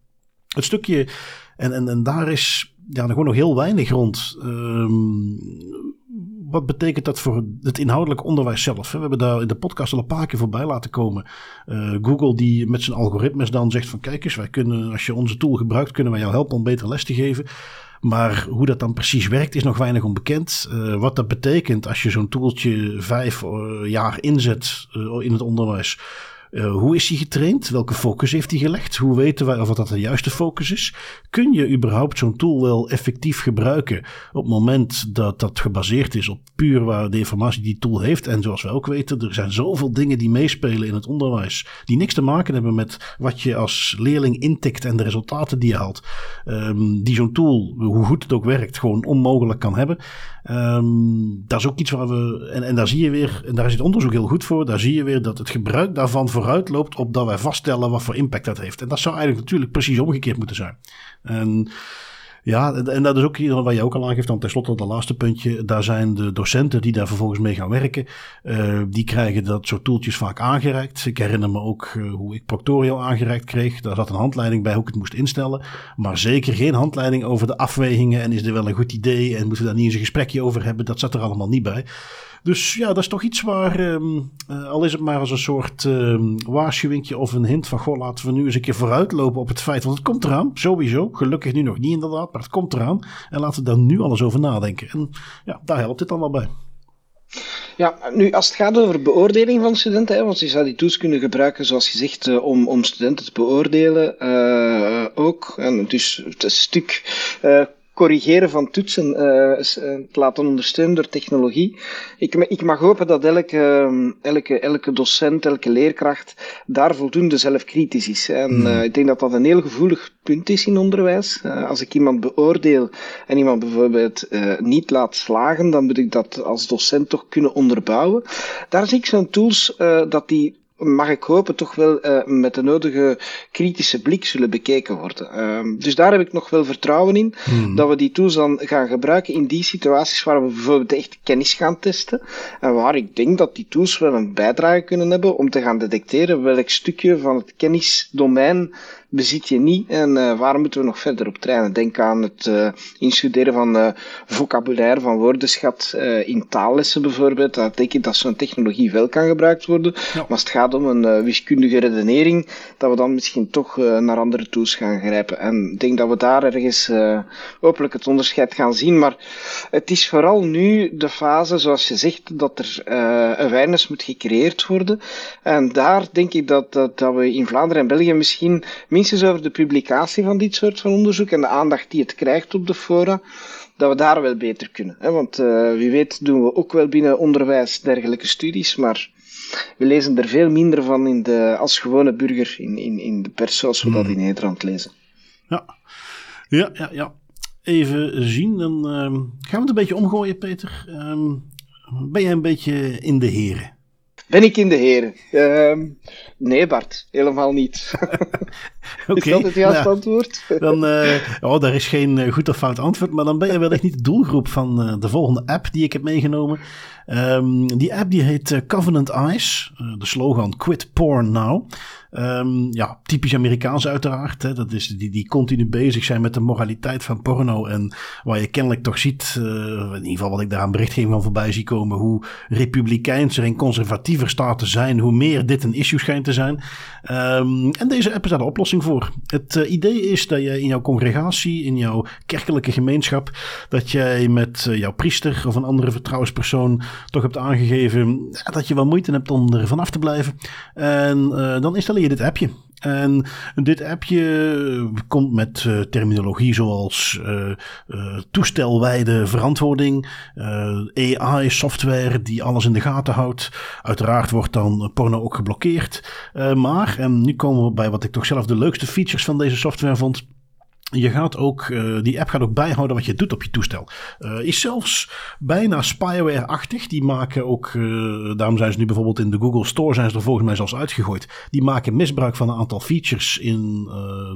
Het stukje, en, en, en daar is ja, gewoon nog heel weinig rond. Um, wat betekent dat voor het inhoudelijk onderwijs zelf? We hebben daar in de podcast al een paar keer voorbij laten komen. Uh, Google die met zijn algoritmes dan zegt van kijk eens, wij kunnen, als je onze tool gebruikt, kunnen wij jou helpen om beter les te geven. Maar hoe dat dan precies werkt is nog weinig onbekend. Uh, wat dat betekent als je zo'n toeltje vijf uh, jaar inzet in het onderwijs uh, hoe is hij getraind? Welke focus heeft hij gelegd? Hoe weten wij of dat de juiste focus is? Kun je überhaupt zo'n tool wel effectief gebruiken op het moment dat dat gebaseerd is op puur waar de informatie die tool heeft? En zoals we ook weten, er zijn zoveel dingen die meespelen in het onderwijs die niks te maken hebben met wat je als leerling intikt en de resultaten die je haalt. Um, die zo'n tool, hoe goed het ook werkt, gewoon onmogelijk kan hebben. Um, dat is ook iets waar we. En, en daar zie je weer, en daar is het onderzoek heel goed voor. Daar zie je weer dat het gebruik daarvan vooruit loopt op dat wij vaststellen wat voor impact dat heeft. En dat zou eigenlijk natuurlijk precies omgekeerd moeten zijn. En ja, en dat is ook wat je ook al aangeeft, dan tenslotte dat laatste puntje. Daar zijn de docenten die daar vervolgens mee gaan werken. Uh, die krijgen dat soort toeltjes vaak aangereikt. Ik herinner me ook uh, hoe ik Proctorial aangereikt kreeg. Daar zat een handleiding bij hoe ik het moest instellen. Maar zeker geen handleiding over de afwegingen. En is dit wel een goed idee? En moeten we daar niet eens een gesprekje over hebben? Dat zat er allemaal niet bij. Dus ja, dat is toch iets waar, um, uh, al is het maar als een soort um, waarschuwingje of een hint van, goh, laten we nu eens een keer vooruitlopen op het feit, want het komt eraan, sowieso. Gelukkig nu nog niet inderdaad, maar het komt eraan. En laten we daar nu alles over nadenken. En ja, daar helpt dit dan wel bij. Ja, nu als het gaat over beoordeling van studenten, hè, want je zou die tools kunnen gebruiken, zoals gezegd, uh, om, om studenten te beoordelen uh, ook. En dus het stuk uh, corrigeren van toetsen uh, te laten ondersteunen door technologie. Ik, ik mag hopen dat elke, ehm, elke, elke docent, elke leerkracht daar voldoende zelfkritisch is. En uh, ik denk dat dat een heel gevoelig punt is in onderwijs. Uh, als ik iemand beoordeel en iemand bijvoorbeeld niet laat slagen, dan moet ik dat als docent toch kunnen onderbouwen. Daar zie ik zo'n tools dat die mag ik hopen, toch wel uh, met de nodige kritische blik zullen bekeken worden. Uh, dus daar heb ik nog wel vertrouwen in, hmm. dat we die tools dan gaan gebruiken in die situaties waar we bijvoorbeeld echt kennis gaan testen. En waar ik denk dat die tools wel een bijdrage kunnen hebben om te gaan detecteren welk stukje van het kennisdomein bezit je niet en uh, waar moeten we nog verder op trainen? Denk aan het uh, instuderen van uh, vocabulaire, van woordenschat in taallessen bijvoorbeeld. Dat betekent dat zo'n technologie wel kan gebruikt worden. Maar als het gaat om een wiskundige redenering, dat we dan misschien toch naar andere tools gaan grijpen. En ik denk dat we daar ergens hopelijk het onderscheid gaan zien. Maar het is vooral nu de fase, zoals je zegt, dat er awareness moet gecreëerd worden. En daar denk ik dat, dat, dat we in Vlaanderen en België misschien minstens over de publicatie van dit soort van onderzoek en de aandacht die het krijgt op de fora, dat we daar wel beter kunnen. Hè? Want uh, wie weet doen we ook wel binnen onderwijs dergelijke studies, maar we lezen er veel minder van in de, als gewone burger in, in, in de pers zoals we dat hmm. in Nederland lezen. Ja, ja, ja. ja. Even zien, dan uh, gaan we het een beetje omgooien, Peter. Um, ben jij een beetje in de heren? Ben ik in de heren? Uh, nee, Bart, helemaal niet. Oké. Is dat het juiste nou, antwoord? Dan, uh, oh, daar is geen uh, goed of fout antwoord, maar dan ben je wellicht niet de doelgroep van uh, de volgende app die ik heb meegenomen. Um, die app die heet Covenant Eyes, de slogan Quit Porn Now. Um, ja, typisch Amerikaans uiteraard. Hè. Dat is die, die continu bezig zijn met de moraliteit van porno. En waar je kennelijk toch ziet, uh, in ieder geval wat ik daar aan berichtgeving van voorbij zie komen, hoe republikeinser en conservatiever staten zijn, hoe meer dit een issue schijnt te zijn. Um, en deze app is daar de oplossing voor. Het idee is dat je in jouw congregatie, in jouw kerkelijke gemeenschap, dat jij met jouw priester of een andere vertrouwenspersoon toch hebt aangegeven dat je wel moeite hebt om er vanaf te blijven. En dan installeer je dit appje. En dit appje komt met uh, terminologie zoals uh, toestelwijde verantwoording, AI-software die alles in de gaten houdt. Uiteraard wordt dan porno ook geblokkeerd. maar, en nu komen we bij wat ik toch zelf de leukste features van deze software vond. Je gaat ook, uh, die app gaat ook bijhouden wat je doet op je toestel. Uh, is zelfs bijna spyware-achtig. Die maken ook, uh, daarom zijn ze nu bijvoorbeeld in de Google Store zijn ze er volgens mij zelfs uitgegooid. Die maken misbruik van een aantal features in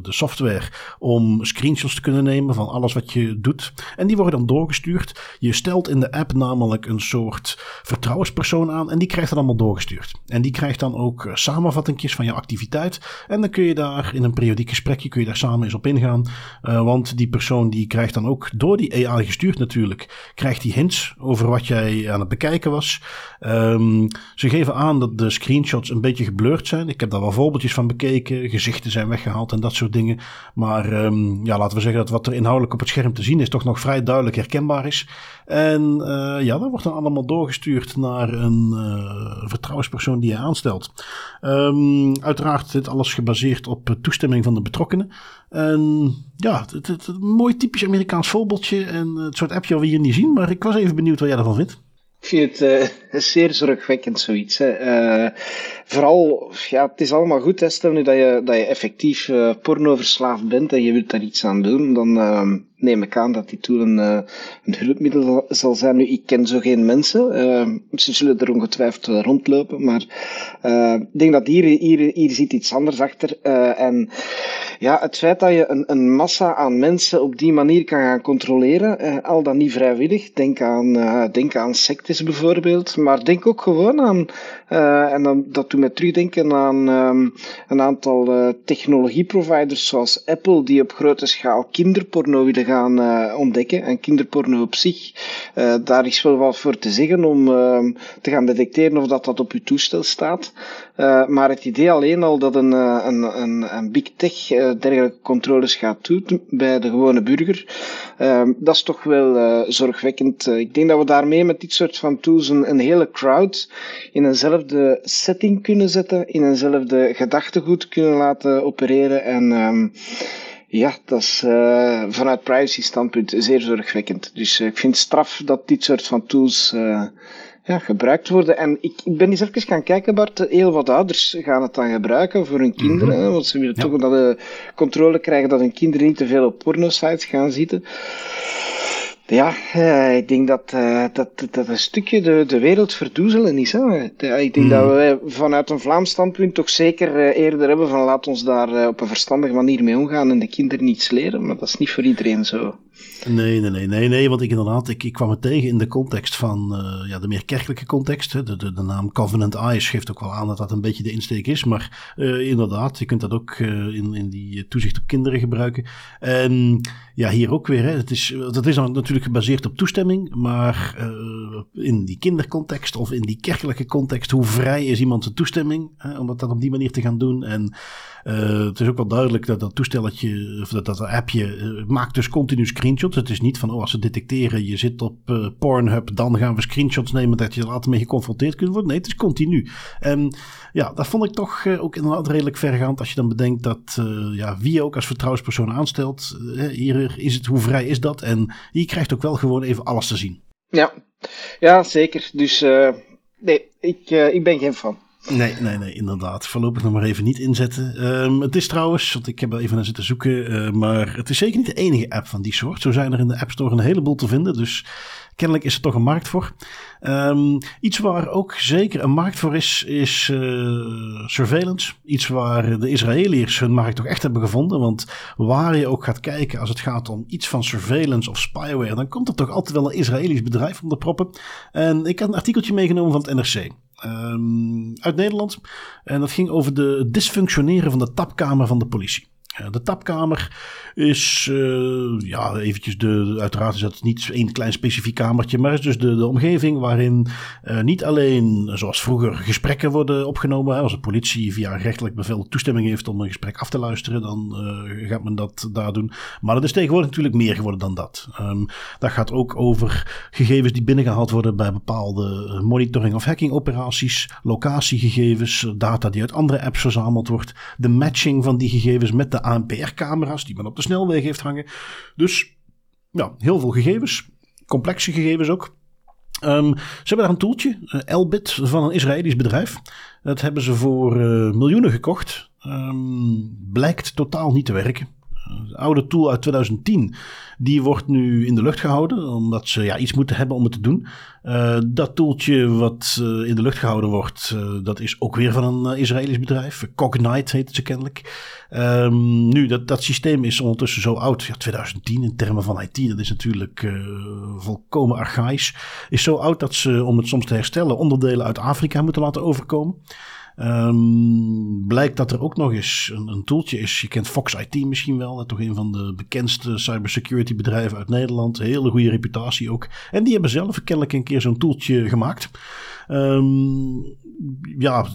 de software om screenshots te kunnen nemen van alles wat je doet. En die worden dan doorgestuurd. Je stelt in de app namelijk een soort vertrouwenspersoon aan en die krijgt dat allemaal doorgestuurd. En die krijgt dan ook samenvattingjes van je activiteit. En dan kun je daar in een periodiek gesprekje kun je daar samen eens op ingaan. Uh, want die persoon die krijgt dan ook door die AI gestuurd natuurlijk, krijgt die hints over wat jij aan het bekijken was. Um, ze geven aan dat de screenshots een beetje geblurred zijn. Ik heb daar wel voorbeeldjes van bekeken. Gezichten zijn weggehaald en dat soort dingen. Maar um, ja, laten we zeggen dat wat er inhoudelijk op het scherm te zien is, toch nog vrij duidelijk herkenbaar is. En uh, ja, dat wordt dan allemaal doorgestuurd naar een uh, vertrouwenspersoon die je aanstelt. Um, uiteraard dit alles gebaseerd op toestemming van de betrokkenen. En ja, het, het, mooi typisch Amerikaans voorbeeldje en het soort appje wat we hier niet zien. Maar ik was even benieuwd wat jij ervan vindt. Ik vind het uh, zeer zorgwekkend zoiets. Hè. Uh, vooral, ja, het is allemaal goed. Hè. Stel nu dat je, dat je effectief uh, pornoverslaafd bent en je wilt daar iets aan doen, dan ehm, neem ik aan dat die tool een, een hulpmiddel zal zijn. Nu, ik ken zo geen mensen. Ehm, ze zullen er ongetwijfeld rondlopen, maar ik denk dat hier, hier, hier zit iets anders achter. en ja, het feit dat je een, een massa aan mensen op die manier kan gaan controleren, al dan niet vrijwillig, denk aan, denk aan sectes bijvoorbeeld, maar denk ook gewoon aan, en dan, dat mij terugdenken aan um, een aantal uh, technologieproviders zoals Apple, die op grote schaal kinderporno willen gaan uh, ontdekken. En kinderporno op zich, daar is wel wat voor te zeggen om ehm, te gaan detecteren of dat, dat op uw toestel staat. maar het idee alleen al dat een, een, een, een big tech dergelijke controles gaat doen bij de gewone burger, ehm, dat is toch wel zorgwekkend. ik denk dat we daarmee met dit soort van tools een, een hele crowd in eenzelfde setting kunnen zetten, in eenzelfde gedachtegoed kunnen laten opereren. En um, ja, dat is uh, vanuit privacy standpunt zeer zorgwekkend. Dus uh, ik vind het straf dat dit soort van tools uh, ja, gebruikt worden. En ik, ik ben eens even gaan kijken, Bart. Heel wat ouders gaan het dan gebruiken voor hun kinderen. Mm -hmm. Want ze willen ja. toch dat de controle krijgen dat hun kinderen niet te veel op pornosites gaan zitten. Ja, uh, ik denk dat, uh, dat, dat een stukje de, de wereld verdoezelen is. Hè. Ik denk mm. dat we vanuit een Vlaams standpunt toch zeker eerder hebben van laat ons daar op een verstandige manier mee omgaan en de kinderen niets leren. Maar dat is niet voor iedereen zo. Nee, nee, nee, nee, nee, want ik inderdaad, ik, kwam het tegen in de context van uh, ja, de meer kerkelijke context. Hè. De, de, de naam Covenant Eyes geeft ook wel aan dat dat een beetje de insteek is. Maar uh, inderdaad, je kunt dat ook uh, in, in die toezicht op kinderen gebruiken. En ja, hier ook weer. Hè. Het is, dat is dan natuurlijk gebaseerd op toestemming. Maar in die kindercontext of in die kerkelijke context, hoe vrij is iemand zijn toestemming hè, om dat op die manier te gaan doen? En uh, het is ook wel duidelijk dat dat toestelletje, of dat, dat appje, uh, maakt dus continu screenshots. Het is niet van, oh, als ze detecteren, je zit op uh, Pornhub, dan gaan we screenshots nemen dat je er later mee geconfronteerd kunt worden. Nee, het is continu. En ja, dat vond ik toch ook inderdaad redelijk vergaand als je dan bedenkt dat, ja, wie ook als vertrouwenspersoon aanstelt, hier is het, hoe vrij is dat? En je krijgt ook wel gewoon even alles te zien. Ja, ja zeker. Dus nee, ik, ik ben geen fan. Nee, nee, nee, inderdaad. Voorlopig nog maar even niet inzetten. Ehm, het is trouwens, want ik heb er even naar zitten zoeken, maar het is zeker niet de enige app van die soort. Zo zijn er in de App Store een heleboel te vinden, dus kennelijk is er toch een markt voor. Um, iets waar ook zeker een markt voor is, is uh, surveillance. Iets waar de Israëliërs hun markt toch echt hebben gevonden. Want waar je ook gaat kijken als het gaat om iets van surveillance of spyware, dan komt er toch altijd wel een Israëlisch bedrijf om de proppen. En ik had een artikeltje meegenomen van het NRC. Um, uit Nederland. En dat ging over de dysfunctioneren van de tapkamer van de politie. De tapkamer is, uh, ja, eventjes de, uiteraard is dat niet één klein specifiek kamertje, maar is dus de, de omgeving waarin uh, niet alleen, zoals vroeger, gesprekken worden opgenomen. Als de politie via rechtelijk bevel toestemming heeft om een gesprek af te luisteren, dan uh, gaat men dat daar doen. Maar dat is tegenwoordig natuurlijk meer geworden dan dat. Um, dat gaat ook over gegevens die binnengehaald worden bij bepaalde monitoring- of hacking operaties, locatiegegevens, data die uit andere apps verzameld wordt, de matching van die gegevens met de ANPR-camera's die men op de snelweg heeft hangen. Dus ja, heel veel gegevens. Complexe gegevens ook. Um, ze hebben daar een toeltje, uh, Elbit, van een Israëlisch bedrijf. Dat hebben ze voor uh, miljoenen gekocht. Um, blijkt totaal niet te werken. De oude tool uit 2010 die wordt nu in de lucht gehouden, omdat ze ja, iets moeten hebben om het te doen. Uh, dat toeltje wat uh, in de lucht gehouden wordt, uh, dat is ook weer van een Israëlisch bedrijf. Cognite heet het ze kennelijk. Um, nu, dat, dat systeem is ondertussen zo oud. Ja, 2010 in termen van IT, dat is natuurlijk volkomen archaïs. Is zo oud dat ze, om het soms te herstellen, onderdelen uit Afrika moeten laten overkomen. Um, blijkt dat er ook nog eens een, een tooltje is. Je kent Fox IT misschien wel. Toch een van de bekendste cybersecurity bedrijven uit Nederland. Hele goede reputatie ook. En die hebben zelf kennelijk een keer zo'n toeltje gemaakt. Um, ja,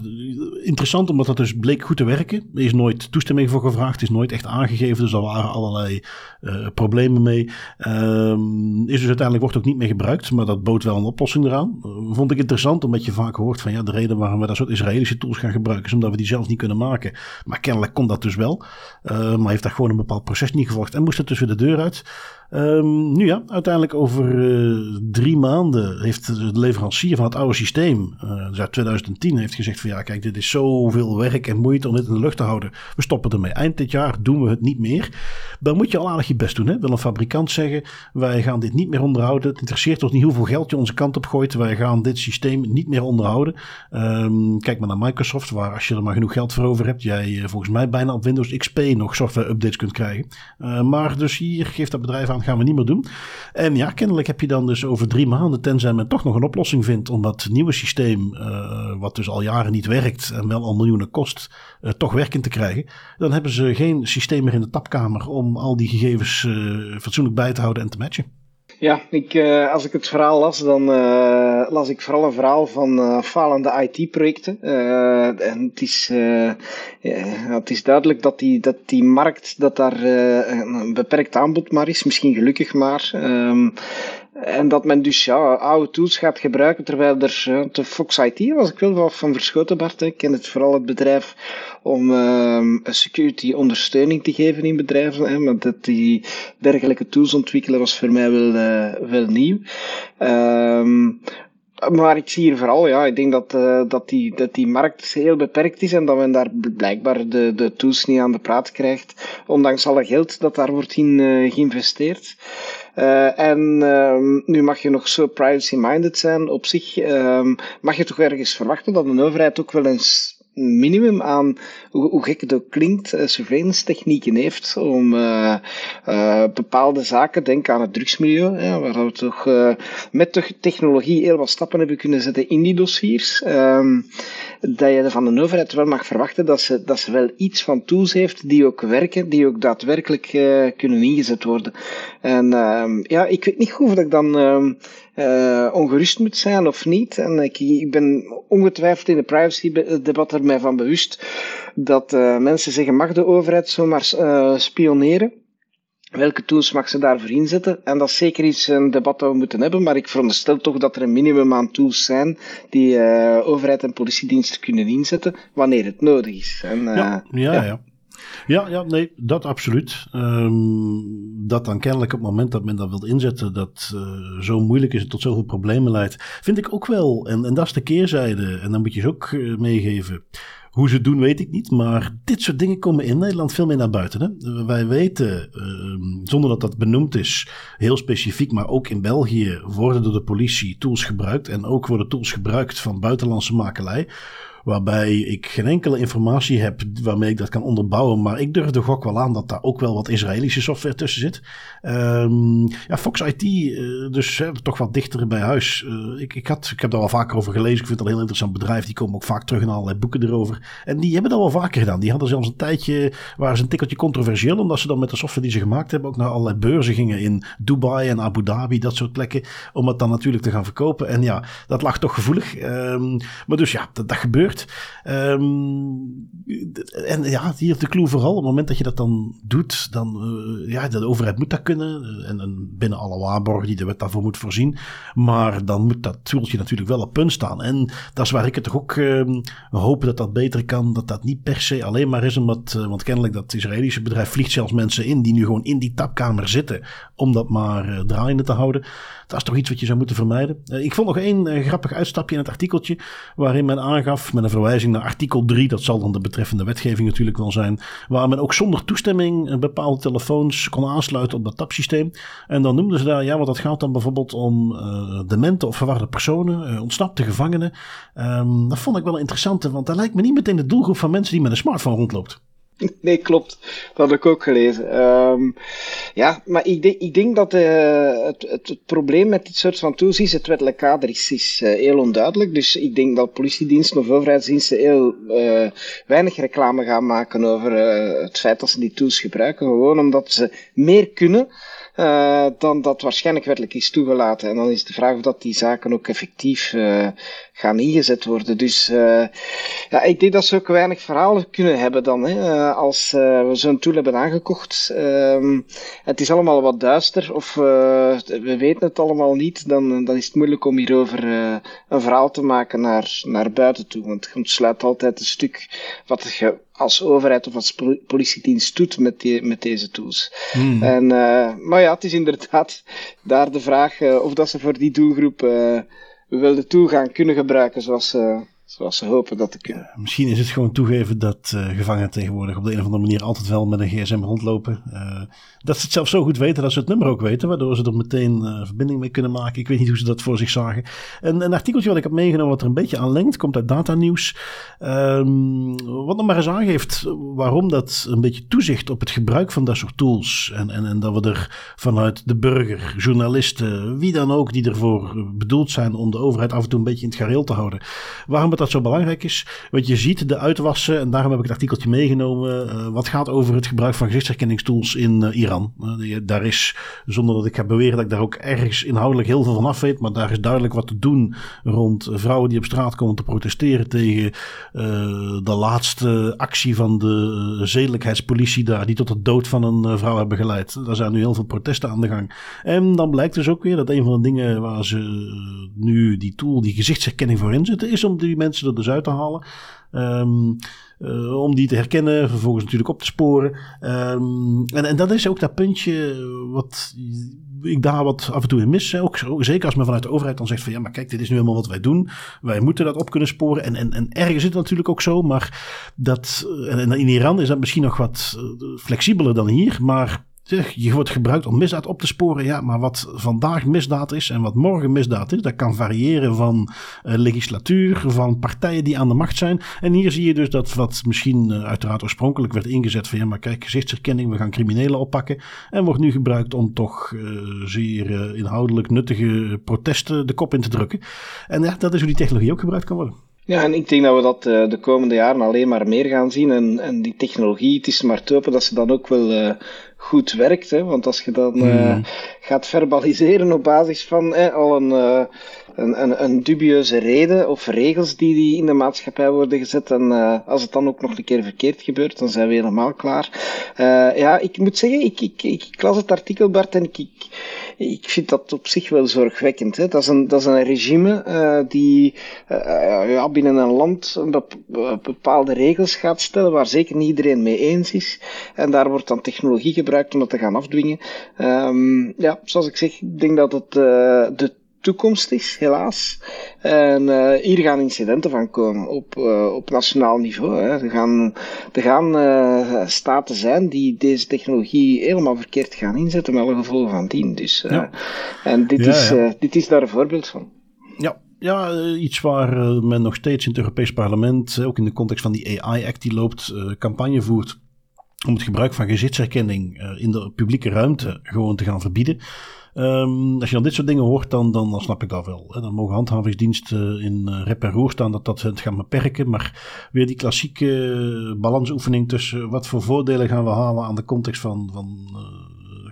interessant omdat dat dus bleek goed te werken. Er is nooit toestemming voor gevraagd, is nooit echt aangegeven. Dus er waren allerlei uh, problemen mee. Um, is dus uiteindelijk wordt ook niet meer gebruikt, maar dat bood wel een oplossing eraan. Uh, vond ik interessant omdat je vaak hoort van ja, de reden waarom we dat soort Israëlische tools gaan gebruiken is omdat we die zelf niet kunnen maken. Maar kennelijk kon dat dus wel. Uh, maar heeft daar gewoon een bepaald proces niet gevolgd en moest het dus weer de deur uit. Um, nu ja, uiteindelijk over uh, drie maanden heeft de leverancier van het oude systeem, uh, dus uit 2010, heeft gezegd van ja, kijk, dit is zoveel werk en moeite om dit in de lucht te houden. We stoppen ermee. Eind dit jaar doen we het niet meer. Dan moet je al aardig je best doen. Hè? Wil een fabrikant zeggen, wij gaan dit niet meer onderhouden. Het interesseert ons niet hoeveel geld je onze kant op gooit. Wij gaan dit systeem niet meer onderhouden. Um, kijk maar naar Microsoft, waar als je er maar genoeg geld voor over hebt, jij uh, volgens mij bijna op Windows XP nog software updates kunt krijgen. maar dus hier geeft dat bedrijf aan gaan we niet meer doen. En ja, kennelijk heb je dan dus over drie maanden, tenzij men toch nog een oplossing vindt om dat nieuwe systeem, uh, wat dus al jaren niet werkt en wel al miljoenen kost, uh, toch werkend te krijgen. Dan hebben ze geen systeem meer in de tapkamer om al die gegevens uh, fatsoenlijk bij te houden en te matchen. Ja, ik, uh, als ik het verhaal las, dan uh, las ik vooral een verhaal van uh, falende IT-projecten. en het is, het is duidelijk dat die, dat die markt, dat daar een beperkt aanbod maar is, misschien gelukkig maar. Um, en dat men dus ja, oude tools gaat gebruiken, terwijl er ja, de Fox IT was ik wel wat van verschoten, Bart. Ik ken het vooral het bedrijf om um, security ondersteuning te geven in bedrijven. Hè, maar dat die dergelijke tools ontwikkelen was voor mij wel, uh, wel nieuw. Um, maar ik zie hier vooral, ja, ik denk dat, uh, dat, die, dat die markt heel beperkt is en dat men daar blijkbaar de, de tools niet aan de praat krijgt, ondanks alle geld dat daar wordt in uh, geïnvesteerd. Uh, en um, nu mag je nog zo privacy-minded zijn op zich, um, mag je toch ergens verwachten dat een overheid ook wel eens minimum aan, hoe, gek het ook klinkt, uh, surveillance technieken heeft om uh, uh, bepaalde zaken, denk aan het drugsmilieu, waar we toch met de technologie heel wat stappen hebben kunnen zetten in die dossiers, um, dat je van de overheid wel mag verwachten dat ze, dat ze wel iets van tools heeft die ook werken, die ook daadwerkelijk kunnen ingezet worden. En ja, ik weet niet goed ik dan uh, ongerust moet zijn of niet. En ik, ik ben ongetwijfeld in de privacy-debat er mij van bewust dat uh, mensen zeggen, mag de overheid zomaar uh, spioneren? Welke tools mag ze daarvoor inzetten? En dat is zeker iets een debat dat we moeten hebben, maar ik veronderstel toch dat er een minimum aan tools zijn die uh, overheid en politiediensten kunnen inzetten wanneer het nodig is. En, uh, ja, ja, ja. ja. Ja, ja, nee, dat absoluut. Ehm, dat dan kennelijk op het moment dat men dat wil inzetten, dat uh, zo moeilijk is het tot zoveel problemen leidt, vind ik ook wel. En, en dat is de keerzijde. En dan moet je ze ook uh, meegeven. Hoe ze het doen, weet ik niet. Maar dit soort dingen komen in Nederland veel meer naar buiten. Hè? Wij weten, uh, zonder dat dat benoemd is, heel specifiek, maar ook in België worden door de politie tools gebruikt. En ook worden tools gebruikt van buitenlandse makelij waarbij ik geen enkele informatie heb waarmee ik dat kan onderbouwen. Maar ik durf de gok wel aan dat daar ook wel wat Israëlische software tussen zit. Um, ja, Fox IT, eh, dus toch wat dichter bij huis. Uh, ik, ik, had, ik heb daar wel vaker over gelezen. Ik vind het een heel interessant bedrijf. Die komen ook vaak terug in allerlei boeken erover. En die hebben dat wel vaker gedaan. Die hadden zelfs een tijdje, waren ze een tikkeltje controversieel. Omdat ze dan met de software die ze gemaakt hebben ook naar allerlei beurzen gingen in Dubai en Abu Dhabi, dat soort plekken. Om het dan natuurlijk te gaan verkopen. En ja, dat lag toch gevoelig. Um, maar dus ja, dat gebeurt. Um, en ja, hier de clue vooral. Op het moment dat je dat dan doet, dan uh, ja, de overheid moet dat kunnen. En, en, binnen alle waarborgen die de wet daarvoor moet voorzien. Maar dan moet dat toeltje natuurlijk wel op punt staan. En dat is waar ik het toch ook uh, hoop dat dat beter kan. Dat dat niet per se alleen maar is omdat, uh, want kennelijk dat Israëlische bedrijf vliegt zelfs mensen in die nu gewoon in die tapkamer zitten. Om dat maar draaiende te houden. Dat is toch iets wat je zou moeten vermijden. ik vond nog één grappig uitstapje in het artikeltje. Waarin men aangaf met een verwijzing naar artikel 3. Dat zal dan de betreffende wetgeving natuurlijk wel zijn. Waar men ook zonder toestemming bepaalde telefoons kon aansluiten op dat tapsysteem. En dan noemden ze daar, ja, want dat gaat dan bijvoorbeeld om uh, demente of verwarde personen, uh, ontsnapte gevangenen. Um, dat vond ik wel interessant, want dat lijkt me niet meteen de doelgroep van mensen die met een smartphone rondloopt. Nee, klopt. Dat heb ik ook gelezen. Um, ja, maar ik denk, ik denk dat uh, het, het, probleem met dit soort van tools is, het wettelijk kader is, uh, heel onduidelijk. Dus ik denk dat politiediensten of overheidsdiensten heel uh, weinig reclame gaan maken over het feit dat ze die tools gebruiken. Gewoon omdat ze meer kunnen uh, dan dat waarschijnlijk wettelijk is toegelaten. En dan is de vraag of dat die zaken ook effectief uh, gaan ingezet worden. Dus uh, ja, ik denk dat ze ook weinig verhalen kunnen hebben dan, hè, als we zo'n tool hebben aangekocht. Ehm, het is allemaal wat duister of we weten het allemaal niet, dan, dan is het moeilijk om hierover een verhaal te maken naar, naar buiten toe. Want het sluit altijd een stuk wat je als overheid of als politiedienst doet met, die, met deze tools. Hmm. En, uh, maar ja, het is inderdaad daar de vraag uh, of dat ze voor die doelgroep uh, wel de tool gaan kunnen gebruiken zoals ze, zoals ze hopen dat te kunnen. misschien is het gewoon toegeven dat uh, gevangenen tegenwoordig op de een of andere manier altijd wel met een gsm rondlopen. Uh, dat ze het zelf zo goed weten dat ze het nummer ook weten, waardoor ze er meteen verbinding mee kunnen maken. Ik weet niet hoe ze dat voor zich zagen. En een artikeltje wat ik heb meegenomen wat er een beetje aan lengt, komt uit Data Nieuws. Um, wat nog maar eens aangeeft waarom dat een beetje toezicht op het gebruik van dat soort tools. En, en, en dat we er vanuit de burger, journalisten, wie dan ook die ervoor bedoeld zijn om de overheid af en toe een beetje in het gareel te houden. Waarom het dat zo belangrijk is. Want je ziet de uitwassen, en daarom heb ik het artikeltje meegenomen. Uh, wat gaat over het gebruik van gezichtsherkenningstools in uh, Iran. Uh, daar is, zonder dat ik ga beweren dat ik daar ook ergens inhoudelijk heel veel van af weet. Maar daar is duidelijk wat te doen rond vrouwen die op straat komen te protesteren tegen de laatste actie van de zedelijkheidspolitie daar. Die tot de dood van een vrouw hebben geleid. Daar zijn nu heel veel protesten aan de gang. En dan blijkt dus ook weer dat een van de dingen waar ze nu die tool, die gezichtsherkenning voor inzetten, is om die mensen mensen er dus uit te halen. Um, uh, om die te herkennen, vervolgens natuurlijk op te sporen. Um, en, en dat is ook dat puntje wat ik daar wat af en toe in mis. Ook, zeker als men vanuit de overheid dan zegt van ja, maar kijk, dit is nu helemaal wat wij doen. Wij moeten dat op kunnen sporen. En, en, en ergens zit het natuurlijk ook zo, maar dat, en in Iran is dat misschien nog wat eh, flexibeler dan hier. Maar je wordt gebruikt om misdaad op te sporen. Ja, maar wat vandaag misdaad is en wat morgen misdaad is, dat kan variëren van uh, legislatuur, van partijen die aan de macht zijn. En hier zie je dus dat wat misschien uh, uiteraard oorspronkelijk werd ingezet van ja, maar kijk, gezichtsherkenning, we gaan criminelen oppakken. En wordt nu gebruikt om toch uh, zeer inhoudelijk nuttige protesten de kop in te drukken. En ja, dat is hoe die technologie ook gebruikt kan worden. Ja, en ik denk dat we dat de komende jaren alleen maar meer gaan zien. En, en die technologie, het is maar te dat ze dan ook wel goed werkt. Hè? Want als je dan uh, gaat verbaliseren op basis van al een, een, een, een, dubieuze reden of regels die, die in de maatschappij worden gezet. En als het dan ook nog een keer verkeerd gebeurt, dan zijn we helemaal klaar. ja, ik moet zeggen, ik, ik, ik, ik las het artikel, Bart, en ik, ik ik vind dat op zich wel zorgwekkend. Hè. Dat, is een, dat is een regime uh, die uh, ja, binnen een land bepaalde regels gaat stellen waar zeker niet iedereen mee eens is. En daar wordt dan technologie gebruikt om dat te gaan afdwingen. Um, ja, zoals ik zeg, ik denk dat het de toekomst is, helaas. En uh, hier gaan incidenten van komen op, uh, op nationaal niveau. Hè. Er gaan, er gaan uh, staten zijn die deze technologie helemaal verkeerd gaan inzetten, met alle gevolgen van dien. Dus, ja. En dit, ja, is, ja. dit is daar een voorbeeld van. Ja, ja, iets waar men nog steeds in het Europees Parlement, ook in de context van die AI-act die loopt, campagne voert om het gebruik van gezichtsherkenning in de publieke ruimte gewoon te gaan verbieden. Um, als je dan dit soort dingen hoort, dan, dan, snap ik dat wel. Dan mogen handhavingsdiensten in uh, rep en roer staan dat dat het gaan beperken. Maar weer die klassieke balansoefening tussen wat voor voordelen gaan we halen aan de context van, van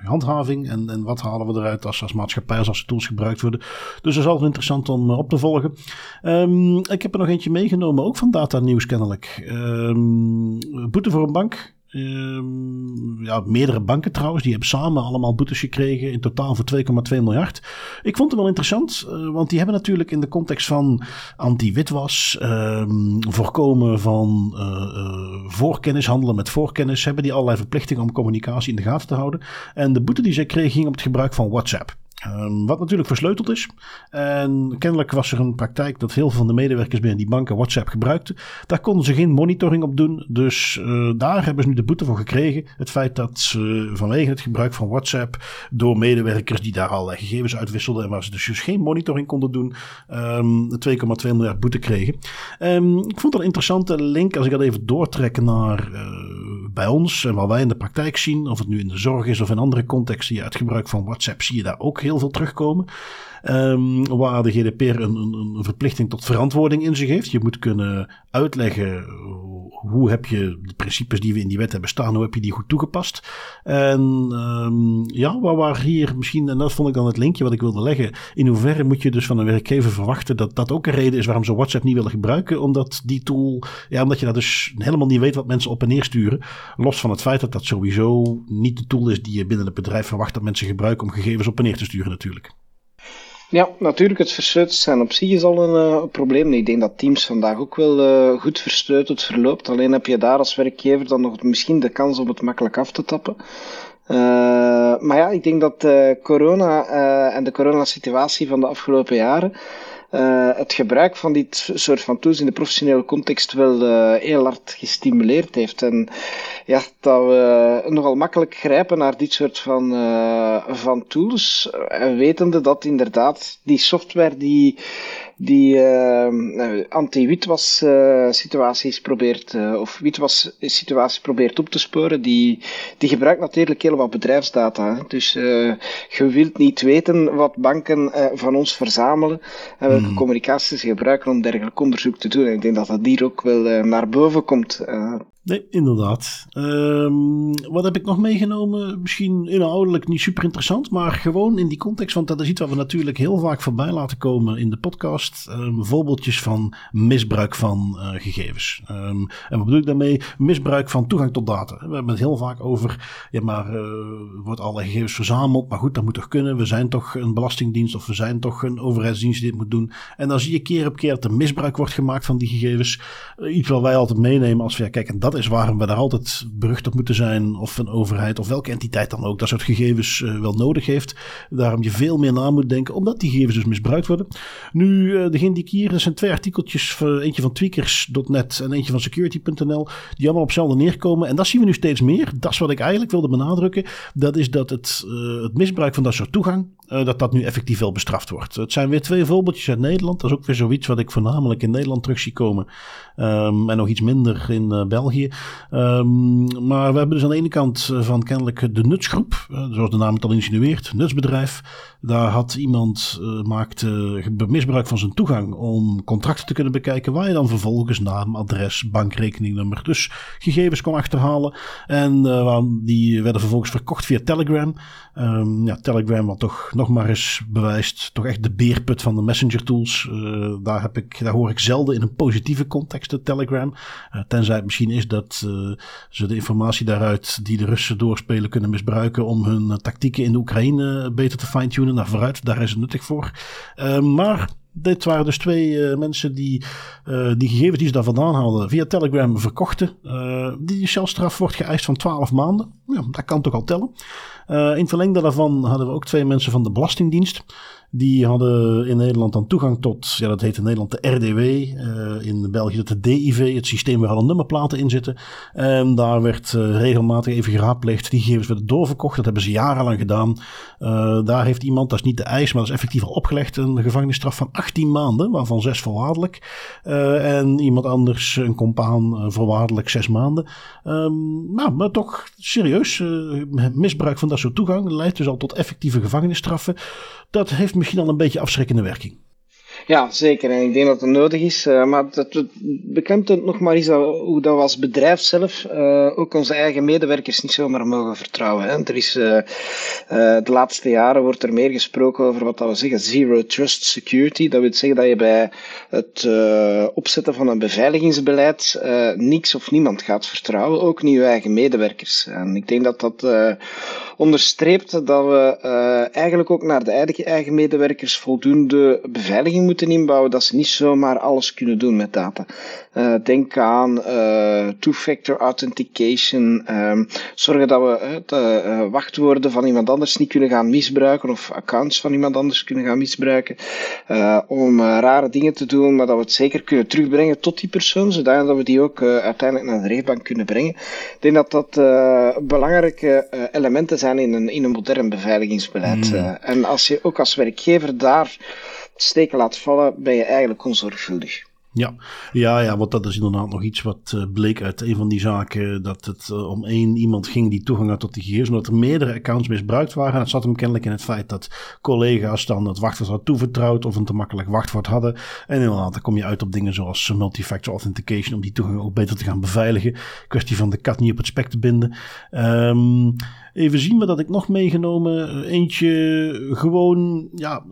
handhaving. En, en wat halen we eruit als, als maatschappij, als, als tools gebruikt worden. Dus dat is altijd interessant om op te volgen. Um, ik heb er nog eentje meegenomen, ook van Data Nieuws kennelijk. Um, boete voor een bank. Um, ja, meerdere banken trouwens, die hebben samen allemaal boetes gekregen. In totaal voor 2,2 miljard. Ik vond het wel interessant, uh, want die hebben natuurlijk in de context van anti-witwas, um, voorkomen van uh, uh, voorkennis, handelen met voorkennis, hebben die allerlei verplichtingen om communicatie in de gaten te houden. En de boete die zij kregen ging om het gebruik van WhatsApp. Um, wat natuurlijk versleuteld is. En kennelijk was er een praktijk dat heel veel van de medewerkers binnen die banken WhatsApp gebruikten. Daar konden ze geen monitoring op doen. Dus uh, daar hebben ze nu de boete voor gekregen. Het feit dat ze vanwege het gebruik van WhatsApp door medewerkers die daar allerlei gegevens uitwisselden en waar ze dus, dus geen monitoring konden doen, um, 2,2 miljard boete kregen. Um, ik vond dat een interessante link als ik dat even doortrek naar uh, bij ons en wat wij in de praktijk zien. Of het nu in de zorg is of in andere contexten. Ja, het gebruik van WhatsApp zie je daar ook heel veel terugkomen. Um, waar de GDPR een, een, een, verplichting tot verantwoording in zich heeft. Je moet kunnen uitleggen hoe heb je de principes die we in die wet hebben staan, hoe heb je die goed toegepast. En um, ja, waar, waar hier misschien, en dat vond ik dan het linkje wat ik wilde leggen. In hoeverre moet je dus van een werkgever verwachten dat dat ook een reden is waarom ze WhatsApp niet willen gebruiken. Omdat die tool, ja, omdat je daar dus helemaal niet weet wat mensen op en neer sturen. Los van het feit dat dat sowieso niet de tool is die je binnen het bedrijf verwacht dat mensen gebruiken om gegevens op en neer te sturen natuurlijk. Ja, natuurlijk, het versleuteld zijn op zich is al een uh, probleem. Ik denk dat Teams vandaag ook wel uh, goed versleuteld verloopt. Alleen heb je daar als werkgever dan nog misschien de kans om het makkelijk af te tappen. Uh, maar ja, ik denk dat corona en de coronasituatie van de afgelopen jaren uh, het gebruik van dit soort van tools in de professionele context wel uh, heel hard gestimuleerd heeft. En ja, dat we nogal makkelijk grijpen naar dit soort van, uh, van tools. En wetende dat inderdaad die software die die uh, anti-witwas uh, situaties probeert, uh, of witwas situaties probeert op te sporen, die, die gebruikt natuurlijk heel wat bedrijfsdata. Hè. Dus je wilt niet weten wat banken van ons verzamelen en welke mm. communicaties ze gebruiken om dergelijk onderzoek te doen. En ik denk dat dat hier ook wel naar boven komt. Nee, inderdaad. Um, wat heb ik nog meegenomen? Misschien inhoudelijk niet super interessant, maar gewoon in die context. Want dat is iets wat we natuurlijk heel vaak voorbij laten komen in de podcast. Um, voorbeeldjes van misbruik van uh, gegevens. Um, en wat bedoel ik daarmee? Misbruik van toegang tot data. We hebben het heel vaak over, ja maar uh, wordt alle gegevens verzameld. Maar goed, dat moet toch kunnen. We zijn toch een belastingdienst of we zijn toch een overheidsdienst die dit moet doen. En dan zie je keer op keer dat er misbruik wordt gemaakt van die gegevens. Uh, iets wat wij altijd meenemen als we, ja kijk, en dat is waarom we daar altijd berucht op moeten zijn. Of een overheid of welke entiteit dan ook dat soort gegevens uh, wel nodig heeft. Daarom je veel meer na moet denken, omdat die gegevens dus misbruikt worden. Nu, uh, degene die ik hier, er zijn twee artikeltjes, eentje van tweakers.net en eentje van security.nl, die allemaal op hetzelfde neerkomen. En dat zien we nu steeds meer. Dat is wat ik eigenlijk wilde benadrukken. Dat is dat het, het misbruik van dat soort toegang, dat dat nu effectief wel bestraft wordt. Het zijn weer twee voorbeeldjes uit Nederland. Dat is ook weer zoiets wat ik voornamelijk in Nederland terug zie komen. Um, en nog iets minder in België. Um, maar we hebben dus aan de ene kant eh, van kennelijk de nutsgroep, zoals de naam het al insinueert, nutsbedrijf. Daar had iemand maakte misbruik van zijn toegang om contracten te kunnen bekijken, waar je dan vervolgens naam, adres, bankrekeningnummer, dus gegevens kon achterhalen. En die werden vervolgens verkocht via Telegram. Um, ja, Telegram wat toch nog maar eens bewijst. Toch echt de beerput van de messenger tools. Uh, daar, heb ik, daar hoor ik zelden in een positieve context de Telegram. Uh, tenzij het misschien is dat uh, ze de informatie daaruit die de Russen doorspelen kunnen misbruiken om hun tactieken in de Oekraïne beter te fine-tunen. Naar vooruit, daar is het nuttig voor. maar dit waren dus twee uh, mensen die uh, die gegevens die ze daar vandaan hadden via Telegram verkochten. Uh, die celstraf wordt geëist van 12 maanden. Ja, dat kan toch al tellen. in verlengde daarvan hadden we ook twee mensen van de Belastingdienst. Die hadden in Nederland dan toegang tot, ja, dat heet in Nederland de RDW. Uh, in België de DIV, het systeem waar alle nummerplaten in zitten. En daar werd uh, regelmatig even geraadpleegd. Die gegevens werden doorverkocht. Dat hebben ze jarenlang gedaan. Uh, daar heeft iemand, dat is niet de eis, maar dat is effectief al opgelegd, een gevangenisstraf van 18 maanden, waarvan 6 voorwaardelijk. en iemand anders, een compaan, voorwaardelijk 6 maanden. Um, nou, maar toch serieus. misbruik van dat soort toegang leidt dus al tot effectieve gevangenisstraffen. Dat heeft misschien al een beetje afschrikkende werking. Ja, zeker. En ik denk dat het nodig is. Uh, maar dat het nog maar eens hoe dat we als bedrijf zelf uh, ook onze eigen medewerkers niet zomaar mogen vertrouwen. Hè. Er is, uh, de laatste jaren wordt er meer gesproken over wat dat we zeggen zero trust security. Dat wil zeggen dat je bij het opzetten van een beveiligingsbeleid niks of niemand gaat vertrouwen. Ook niet je eigen medewerkers. En ik denk dat dat onderstreept dat we eigenlijk ook naar de eigen medewerkers voldoende beveiliging moeten inbouwen dat ze niet zomaar alles kunnen doen met data. Uh, denk aan uh, two-factor authentication. Um, zorgen dat we de uh, wachtwoorden van iemand anders niet kunnen gaan misbruiken of accounts van iemand anders kunnen gaan misbruiken. om rare dingen te doen, maar dat we het zeker kunnen terugbrengen tot die persoon, zodat we die ook uiteindelijk naar de rechtbank kunnen brengen. Ik denk dat dat belangrijke elementen zijn in een, in een modern beveiligingsbeleid. Mm. en als je ook als werkgever daar steken laat vallen, ben je eigenlijk onzorgvuldig. Ja. ja, ja, want dat is inderdaad nog iets wat uh, bleek uit een van die zaken. Dat het uh, om één iemand ging die toegang had tot die gegevens. Omdat er meerdere accounts misbruikt waren. En het zat hem kennelijk in het feit dat collega's dan het wachtwoord hadden toevertrouwd. Of een te makkelijk wachtwoord hadden. En inderdaad, dan kom je uit op dingen zoals multifactor authentication. Om die toegang ook beter te gaan beveiligen. Kwestie van de kat niet op het spek te binden. Um, Even zien we dat ik nog meegenomen. Eentje gewoon ja,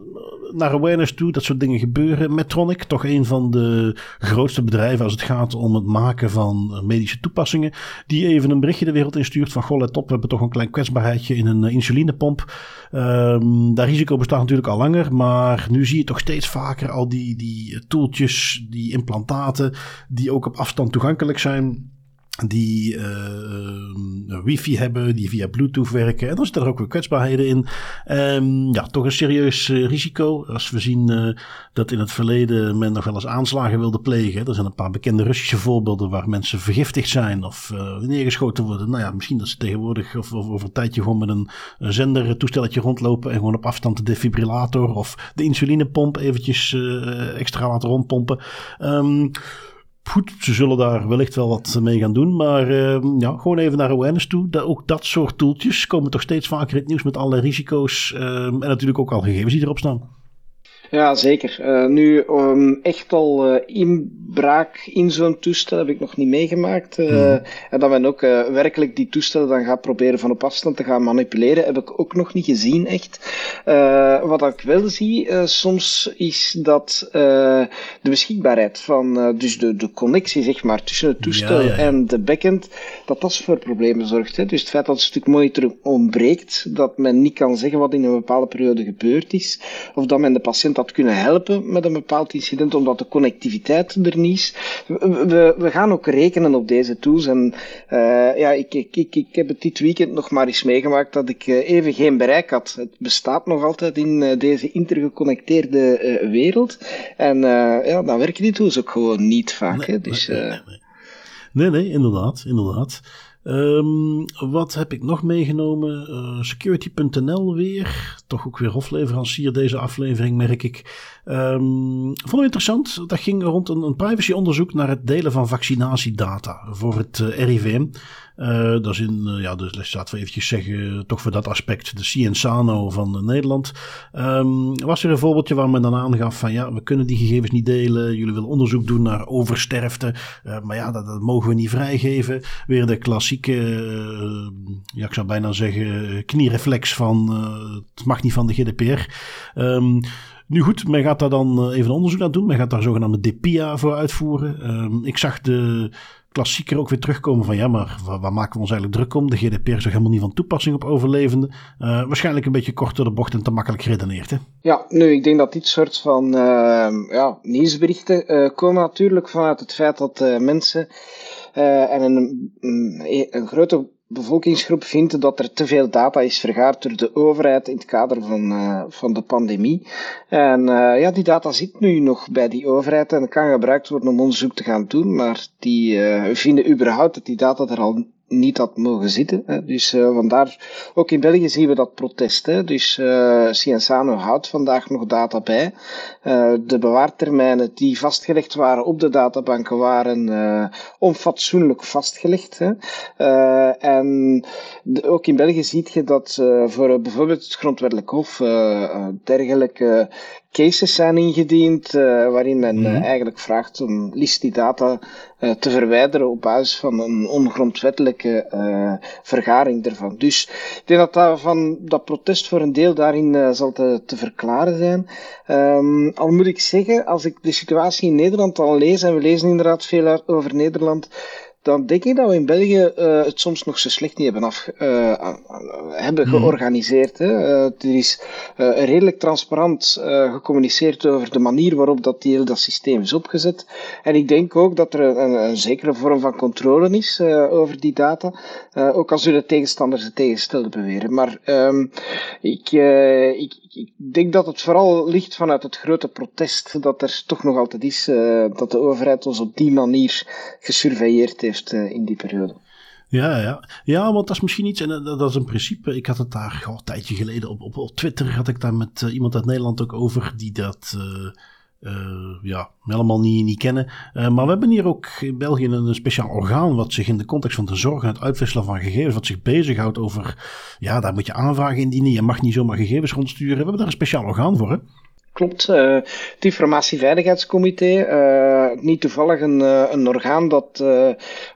naar awareness toe. Dat soort dingen gebeuren. Medtronic, toch een van de grootste bedrijven als het gaat om het maken van medische toepassingen. Die even een berichtje de wereld instuurt van goh let op. We hebben toch een klein kwetsbaarheidje in een insulinepomp. Um, dat risico bestaat natuurlijk al langer. Maar nu zie je toch steeds vaker al die, die toeltjes, die implantaten. Die ook op afstand toegankelijk zijn die uh, wifi hebben, die via bluetooth werken. En dan zitten er ook weer kwetsbaarheden in. Um, ja, toch een serieus uh, risico. Als we zien uh, dat in het verleden men nog wel eens aanslagen wilde plegen. Er zijn een paar bekende Russische voorbeelden waar mensen vergiftigd zijn of neergeschoten worden. Nou ja, misschien dat ze tegenwoordig of, of over een tijdje gewoon met een, zender toestelletje rondlopen en gewoon op afstand de defibrillator of de insulinepomp eventjes extra laten rondpompen. Um, goed, ze zullen daar wellicht wel wat mee gaan doen. Maar uh, ja, gewoon even naar awareness toe. Dat, ook dat soort toeltjes komen toch steeds vaker in het nieuws met alle risico's. Uh, en natuurlijk ook al gegevens die erop staan. Ja, zeker. Uh, nu, um, echt al uh, inbraak in zo'n toestel heb ik nog niet meegemaakt. Uh, mm. En dat men ook werkelijk die toestellen dan gaat proberen van op afstand te gaan manipuleren, heb ik ook nog niet gezien, echt. wat ik wel zie soms is dat de beschikbaarheid van, dus de, de connectie zeg maar, tussen het toestel ja, ja, ja. en de backend, dat dat voor problemen zorgt. Hè. Dus het feit dat een stuk monitoring ontbreekt, dat men niet kan zeggen wat in een bepaalde periode gebeurd is, of dat men de patiënt kunnen helpen met een bepaald incident, omdat de connectiviteit er niet is. We, we gaan ook rekenen op deze tools. En uh, ja, ik, ik, ik, ik heb het dit weekend nog maar eens meegemaakt dat ik uh, even geen bereik had. Het bestaat nog altijd in uh, deze intergeconnecteerde wereld. En ja, dan werken die tools ook gewoon niet vaak. Nee, hè? Dus, nee, nee, nee, nee, inderdaad, inderdaad. Um, wat heb ik nog meegenomen? Uh, Security.nl weer. Toch ook weer hofleverancier deze aflevering, merk ik. Um, vond het interessant. Dat ging rond een, een privacyonderzoek naar het delen van vaccinatiedata voor het uh, RIVM. Uh, dat is in, uh, ja, dus laten we eventjes zeggen, toch voor dat aspect, de Cienzano van Nederland. Um, was er een voorbeeldje waar men dan aangaf van ja, we kunnen die gegevens niet delen. Jullie willen onderzoek doen naar oversterfte. maar ja, dat, mogen we niet vrijgeven. Weer de klassieke ja, ik zou bijna zeggen, kniereflex van het mag niet van de GDPR. Um, nu goed, men gaat daar dan even onderzoek naar doen. Men gaat daar zogenaamde DPIA voor uitvoeren. Um, ik zag de klassieker ook weer terugkomen van ja, maar waar, maken we ons eigenlijk druk om? De GDPR is helemaal niet van toepassing op overlevenden. Uh, waarschijnlijk een beetje kort door de bocht en te makkelijk geredeneerd. Hè? Ja, nu, ik denk dat dit soort van uh, ja, nieuwsberichten uh, komen natuurlijk vanuit het feit dat mensen en een, een, een grote bevolkingsgroep vindt dat er te veel data is vergaard door de overheid in het kader van, uh, van de pandemie. En uh, ja, die data zit nu nog bij die overheid en kan gebruikt worden om onderzoek te gaan doen, maar die uh, vinden überhaupt dat die data er al niet had mogen zitten. Hè. Dus uh, vandaar, ook in België zien we dat protest. Hè. Dus uh, houdt vandaag nog data bij. Uh, de bewaartermijnen die vastgelegd waren op de databanken waren uh, onfatsoenlijk vastgelegd. Hè. En ook in België ziet je dat voor bijvoorbeeld het Grondwettelijk Hof dergelijke cases zijn ingediend uh, waarin men mm -hmm. eigenlijk vraagt om liefst die data uh, te verwijderen op basis van een ongrondwettelijke vergaring ervan. Dus ik denk dat dat, van, dat protest voor een deel daarin zal te, te verklaren zijn. Um, al moet ik zeggen, als ik de situatie in Nederland al lees, en we lezen inderdaad veel over Nederland, dan denk ik dat we in België uh, het soms nog zo slecht niet hebben, af, uh, hebben georganiseerd. Hè. Uh, er is redelijk transparant gecommuniceerd over de manier waarop dat heel dat systeem is opgezet. En ik denk ook dat er een, een zekere vorm van controle is over die data. ook al zullen tegenstanders het tegenstelde beweren. Maar um, ik, ik, ik denk dat het vooral ligt vanuit het grote protest dat er toch nog altijd is, dat de overheid ons op die manier gesurveilleerd heeft uh, in die periode. Ja, ja. ja, want dat is misschien iets, en dat is een principe. Ik had het daar oh, een tijdje geleden op, op, op Twitter, had ik daar met iemand uit Nederland ook over, die dat uh, ja, helemaal niet, niet kennen. maar we hebben hier ook in België een, speciaal orgaan, wat zich in de context van de zorg en het uitwisselen van gegevens, wat zich bezighoudt over, ja, daar moet je aanvragen indienen, je mag niet zomaar gegevens rondsturen. We hebben daar een speciaal orgaan voor, hè? Klopt, uh, het Informatieveiligheidscomité, uh, niet toevallig een, uh, een orgaan dat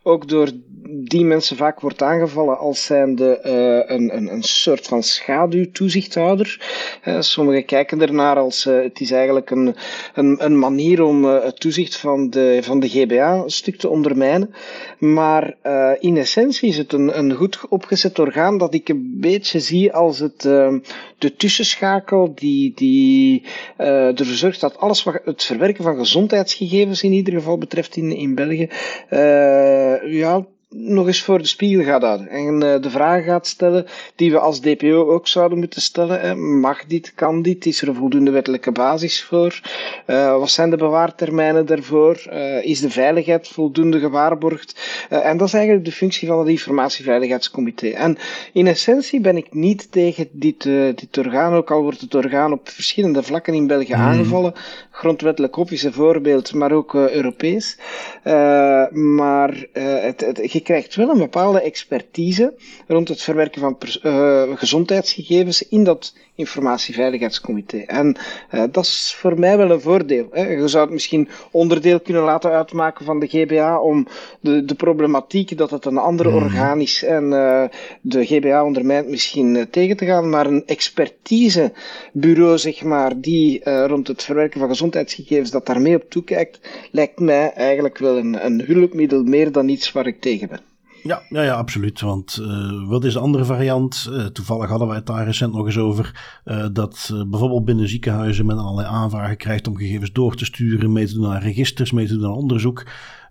ook door die mensen vaak wordt aangevallen als zijnde een, een, een soort van schaduwtoezichthouder. Sommigen kijken ernaar als het is eigenlijk een, een, een manier om het toezicht van de, van de GBA een stuk te ondermijnen. Maar in essentie is het een, een goed opgezet orgaan dat ik een beetje zie als het, de tussenschakel die, die ervoor zorgt dat alles wat het verwerken van gezondheidsgegevens in ieder geval betreft in, in België, ja, nog eens voor de spiegel gaat houden en uh, de vragen gaat stellen die we als DPO ook zouden moeten stellen. Hè. Mag dit, kan dit, is er een voldoende wettelijke basis voor? Uh, wat zijn de bewaartermijnen daarvoor? Uh, is de veiligheid voldoende gewaarborgd? en dat is eigenlijk de functie van het informatieveiligheidscomité. En in essentie ben ik niet tegen dit, dit orgaan, ook al wordt het orgaan op verschillende vlakken in België mm. aangevallen. Grondwettelijk Hof is een voorbeeld, maar ook Europees. maar het, het, krijgt wel een bepaalde expertise rond het verwerken van uh, gezondheidsgegevens in dat informatieveiligheidscomité. En uh, dat is voor mij wel een voordeel. Hè. Je zou het misschien onderdeel kunnen laten uitmaken van de GBA om de, de problematiek dat het een ander mm. orgaan is en uh, de GBA ondermijnt misschien tegen te gaan, maar een expertisebureau, zeg maar, die rond het verwerken van gezondheidsgegevens dat daarmee op toekijkt, lijkt mij eigenlijk wel een, een hulpmiddel meer dan iets waar ik tegen. Ja, ja, ja, absoluut. Want uh, wat is de andere variant? Uh, toevallig hadden wij het daar recent nog eens over. Uh, dat bijvoorbeeld binnen ziekenhuizen men allerlei aanvragen krijgt om gegevens door te sturen, mee te doen aan registers, mee te doen aan onderzoek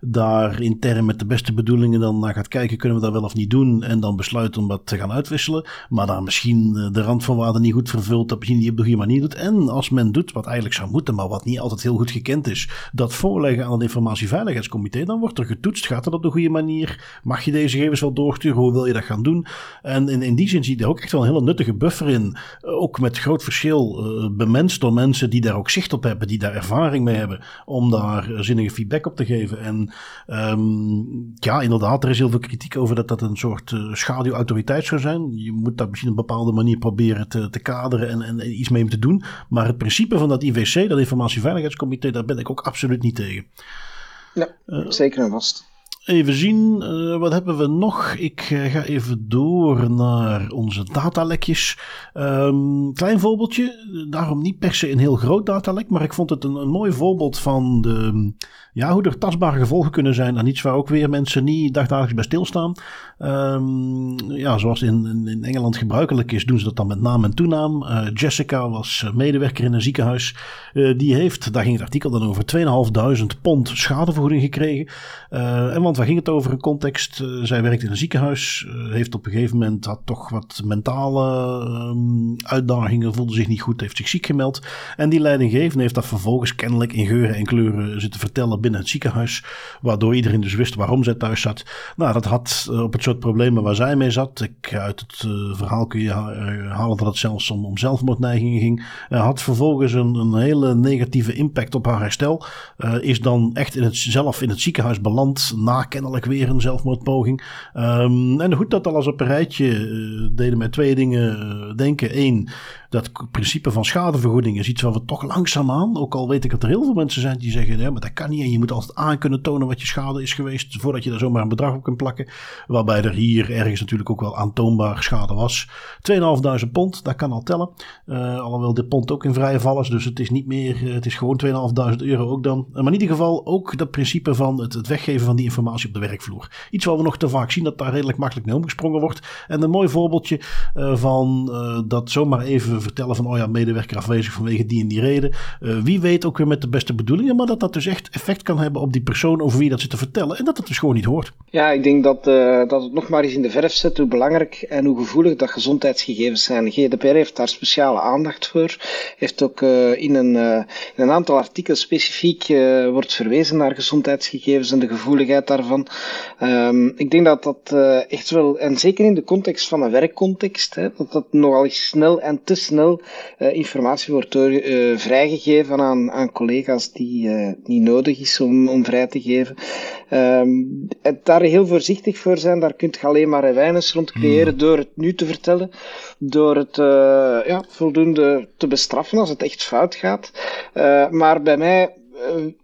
daar intern met de beste bedoelingen dan naar gaat kijken, kunnen we dat wel of niet doen. En dan besluit om dat te gaan uitwisselen. Maar daar misschien eh, de randvoorwaarden niet goed vervult, dat misschien niet op de goede manier doet. En als men doet wat eigenlijk zou moeten, maar wat niet altijd heel goed gekend is, dat voorleggen aan het informatieveiligheidscomité, dan wordt er getoetst. Gaat dat op de goede manier? Mag je deze gegevens wel doorsturen? Hoe wil je dat gaan doen? En in, in die zin zie je ook echt wel een hele nuttige buffer in. Ook met groot verschil uh, bemenst door mensen die daar ook zicht op hebben, die daar ervaring mee hebben, om daar zinnige feedback op te geven. En Um, ja, inderdaad, er is heel veel kritiek over dat dat een soort uh, schaduwautoriteit zou zijn. Je moet dat misschien op een bepaalde manier proberen te, te kaderen en, en iets mee te doen. Maar het principe van dat IVC, dat Informatieveiligheidscomité, daar ben ik ook absoluut niet tegen. Ja, uh, zeker en vast. Even zien, uh, wat hebben we nog? Ik uh, ga even door naar onze datalekjes. Um, klein voorbeeldje, daarom niet per se een heel groot datalek, maar ik vond het een, een mooi voorbeeld van de, ja, hoe er tastbare gevolgen kunnen zijn aan iets waar ook weer mensen niet dagdagelijks bij stilstaan. Um, ja, zoals in, in, Engeland gebruikelijk is, doen ze dat dan met naam en toenaam. Uh, Jessica was medewerker in een ziekenhuis. die heeft, daar ging het artikel dan over, 2.500 pond schadevergoeding gekregen. en want waar ging het over? Een context. Zij werkt in een ziekenhuis. Heeft op een gegeven moment had toch wat mentale um, uitdagingen. Voelde zich niet goed. Heeft zich ziek gemeld. En die leidinggevende heeft dat vervolgens kennelijk in geuren en kleuren zitten vertellen binnen het ziekenhuis. Waardoor iedereen dus wist waarom zij thuis zat. Nou, dat had uh, op het soort problemen waar zij mee zat. Ik, uit het verhaal kun je halen dat het zelfs om, om zelfmoordneigingen ging. had vervolgens een, een hele negatieve impact op haar herstel. is dan echt in het, zelf in het ziekenhuis beland na kennelijk weer een zelfmoordpoging. Um, en goed dat alles op een rijtje deden mij twee dingen denken. Eén, dat principe van schadevergoeding is iets wat we toch langzaamaan, ook al weet ik dat er heel veel mensen zijn die zeggen, ja, maar dat kan niet je moet altijd aan kunnen tonen wat je schade is geweest voordat je daar zomaar een bedrag op kunt plakken. Waarbij er hier ergens natuurlijk ook wel aantoonbaar schade was. 2.500 pond, dat kan al tellen. Uh, alhoewel dit pond ook in vrije is, dus het is niet meer, het is gewoon 2.500 euro ook dan. Maar in ieder geval ook dat principe van het, het weggeven van die informatie op de werkvloer. Iets wat we nog te vaak zien, dat daar redelijk makkelijk mee omgesprongen wordt. En een mooi voorbeeldje van dat zomaar even vertellen van, oh ja, medewerker afwezig vanwege die en die reden. Wie weet ook weer met de beste bedoelingen, maar dat dat dus echt effect kan hebben op die persoon over wie dat zit te vertellen. En dat het dus gewoon niet hoort. Ja, ik denk dat, dat het nog maar eens in de verf zet hoe belangrijk en hoe gevoelig dat gezondheidsgegevens zijn. GDPR heeft daar speciale aandacht voor. Heeft ook in, een, in een aantal artikelen specifiek wordt verwezen naar gezondheidsgegevens en de gevoeligheid daarvan. Um, ik denk dat dat echt wel, en zeker in de context van een werkcontext, hè, dat dat nogal snel en te snel informatie wordt vrijgegeven aan, aan collega's die niet nodig is om, om vrij te geven. Um, en daar heel voorzichtig voor zijn, daar kun je alleen maar wijnes rond creëren hmm. door het nu te vertellen, door het ja, voldoende te bestraffen als het echt fout gaat. maar bij mij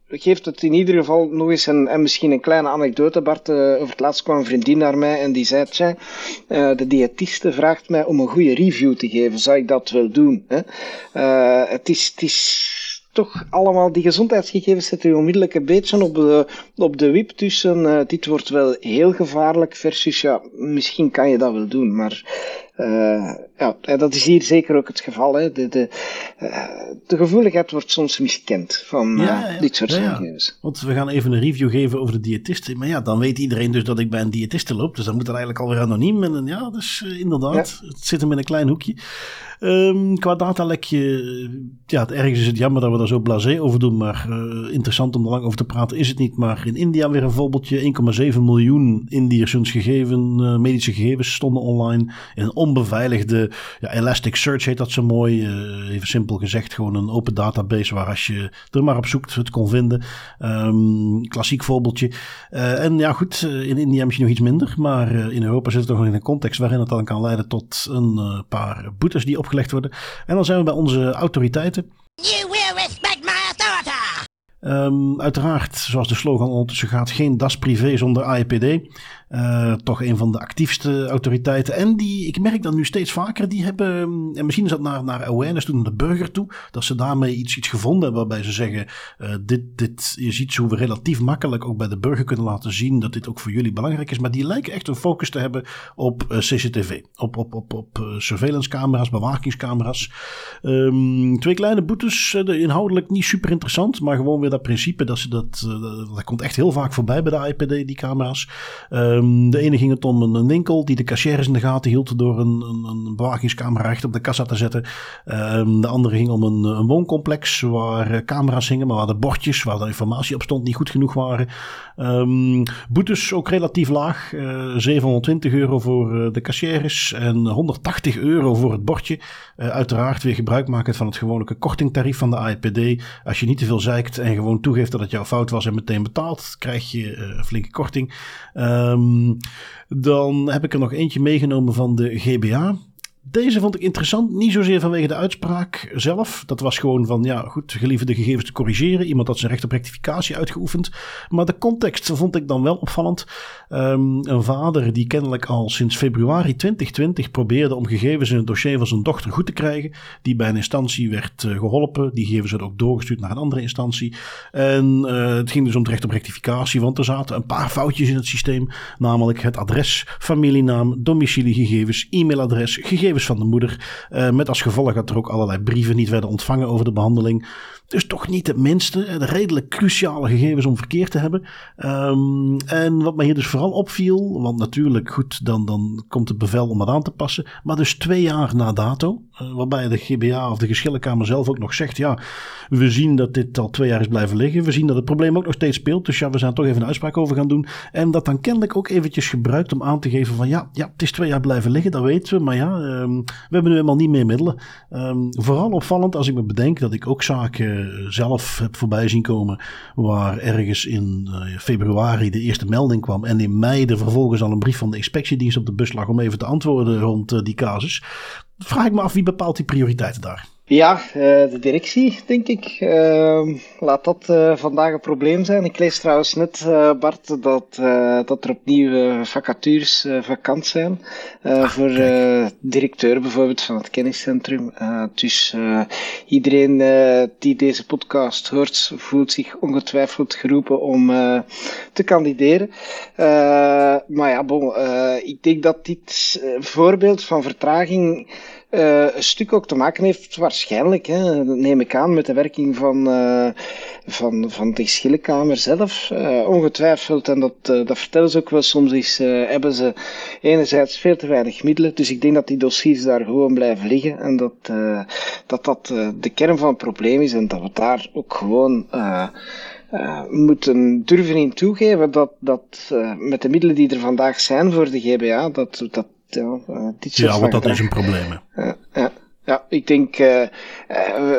geeft het in ieder geval nog eens een, en misschien een kleine anekdote, Bart. Uh, over het laatst kwam een vriendin naar mij en die zei, tja, uh, de diëtiste vraagt mij om een goede review te geven. Zou ik dat wel doen? Hè? Uh, het, is, het is toch allemaal, die gezondheidsgegevens zetten je onmiddellijk een beetje op de, op de wip. Tussen, dit wordt wel heel gevaarlijk versus, ja, misschien kan je dat wel doen, maar uh, ja, dat is hier zeker ook het geval. Hè. De, de, uh, de gevoeligheid wordt soms miskend van uh, ja, ja. dit soort gegevens. Want we gaan even een review geven over de diëtisten. Maar ja, dan weet iedereen dus dat ik bij een diëtiste loop. Dus dan moet dat eigenlijk alweer anoniem. En ja, dus inderdaad, het zit hem in een klein hoekje. Um, qua datalekje, ja, ergens is het jammer dat we daar zo blasé over doen. Maar uh, interessant om er lang over te praten is het niet. Maar in India weer een voorbeeldje. 1,7 miljoen Indiërs gegeven, uh, medische gegevens stonden online. In een onbeveiligde ja, Elasticsearch heet dat zo mooi. Uh, even simpel gezegd, gewoon een open database waar als je er maar op zoekt het kon vinden. Um, klassiek voorbeeldje. en ja goed, in India misschien nog iets minder. Maar in Europa zit het toch nog in een context waarin het dan kan leiden tot een paar boetes die op opgelegd worden. En dan zijn we bij onze autoriteiten. You will respect my authority. Um, uiteraard, zoals de slogan ondertussen gaat, geen das privé zonder AEPD. Uh, toch een van de actiefste autoriteiten. En die, ik merk dat nu steeds vaker, die hebben, en misschien is dat naar, naar awareness toe, naar de burger toe, dat ze daarmee iets, iets gevonden hebben waarbij ze zeggen, uh, dit, dit is iets hoe we relatief makkelijk ook bij de burger kunnen laten zien dat dit ook voor jullie belangrijk is. Maar die lijken echt een focus te hebben op uh, CCTV, op, op, op, op surveillance camera's, bewakingscamera's. Um, twee kleine boetes, inhoudelijk niet super interessant, maar gewoon weer dat principe dat ze dat, dat komt echt heel vaak voorbij bij de IPD, die camera's. Um, de ene ging het om een, winkel die de cashiers in de gaten hield door een, een, een bewakingscamera recht op de kassa te zetten. Um, de andere ging om een, een wooncomplex waar eh, camera's hingen, maar waar de bordjes waar de informatie op stond niet goed genoeg waren. Um, boetes ook relatief laag. Uh, eh, 720 euro voor uh, de cashiers en 180 euro voor het bordje. Uiteraard weer gebruik maken van het gewone kortingtarief van de AIPD. Als je niet te veel zeikt en gewoon toegeeft dat het jouw fout was en meteen betaalt, krijg je een flinke korting. Dan heb ik er nog eentje meegenomen van de GBA. Deze vond ik interessant, niet zozeer vanwege de uitspraak zelf. Dat was gewoon van, ja goed, gelieve de gegevens te corrigeren. Iemand had zijn recht op rectificatie uitgeoefend. Maar de context vond ik dan wel opvallend. Um, een vader die kennelijk al sinds februari 2020 probeerde om gegevens in het dossier van zijn dochter goed te krijgen. Die bij een instantie werd uh, geholpen. Die gegevens werden ook doorgestuurd naar een andere instantie. En uh, het ging dus om het recht op rectificatie, want er zaten een paar foutjes in het systeem. Namelijk het adres, familienaam, domiciliegegevens, e-mailadres, gegevens van de moeder. Uh, met als gevolg dat er ook allerlei brieven niet werden ontvangen over de behandeling. Dus toch niet het minste. De redelijk cruciale gegevens om verkeerd te hebben. Um, en wat mij hier dus vooral opviel. Want natuurlijk, goed, dan, dan komt het bevel om het aan te passen. Maar dus twee jaar na dato. Uh, waarbij de GBA of de geschillenkamer zelf ook nog zegt. Ja, we zien dat dit al twee jaar is blijven liggen. We zien dat het probleem ook nog steeds speelt. Dus ja, we zijn toch even een uitspraak over gaan doen. En dat dan kennelijk ook eventjes gebruikt om aan te geven van ja, ja het is twee jaar blijven liggen. Dat weten we. Maar ja, um, we hebben nu helemaal niet meer middelen. Um, vooral opvallend als ik me bedenk dat ik ook zaken zelf heb voorbij zien komen. Waar ergens in uh, februari de eerste melding kwam. En in mei er vervolgens al een brief van de inspectiedienst op de bus lag om even te antwoorden rond uh, die casus. Vraag ik me af wie bepaalt die prioriteiten daar? Ja, uh, de directie, denk ik. Uh, laat dat uh, vandaag een probleem zijn. Ik lees trouwens net, Bart, dat, dat er opnieuw vacatures vakant zijn. Ah, voor directeur bijvoorbeeld van het kenniscentrum. dus iedereen die deze podcast hoort, voelt zich ongetwijfeld geroepen om te kandideren. maar ja, bon, ik denk dat dit voorbeeld van vertraging uh, een stuk ook te maken heeft, waarschijnlijk, hè, neem ik aan, met de werking van, uh, van, van de geschillenkamer zelf. Uh, ongetwijfeld, en dat, dat vertellen ze ook wel, soms hebben ze enerzijds veel te weinig middelen. Dus ik denk dat die dossiers daar gewoon blijven liggen en dat dat, dat de kern van het probleem is en dat we daar ook gewoon. Moeten durven in toegeven dat, dat met de middelen die er vandaag zijn voor de GBA, dat, dat ja, dit ja want dat is een probleem. Ja, ja. Ik denk, uh,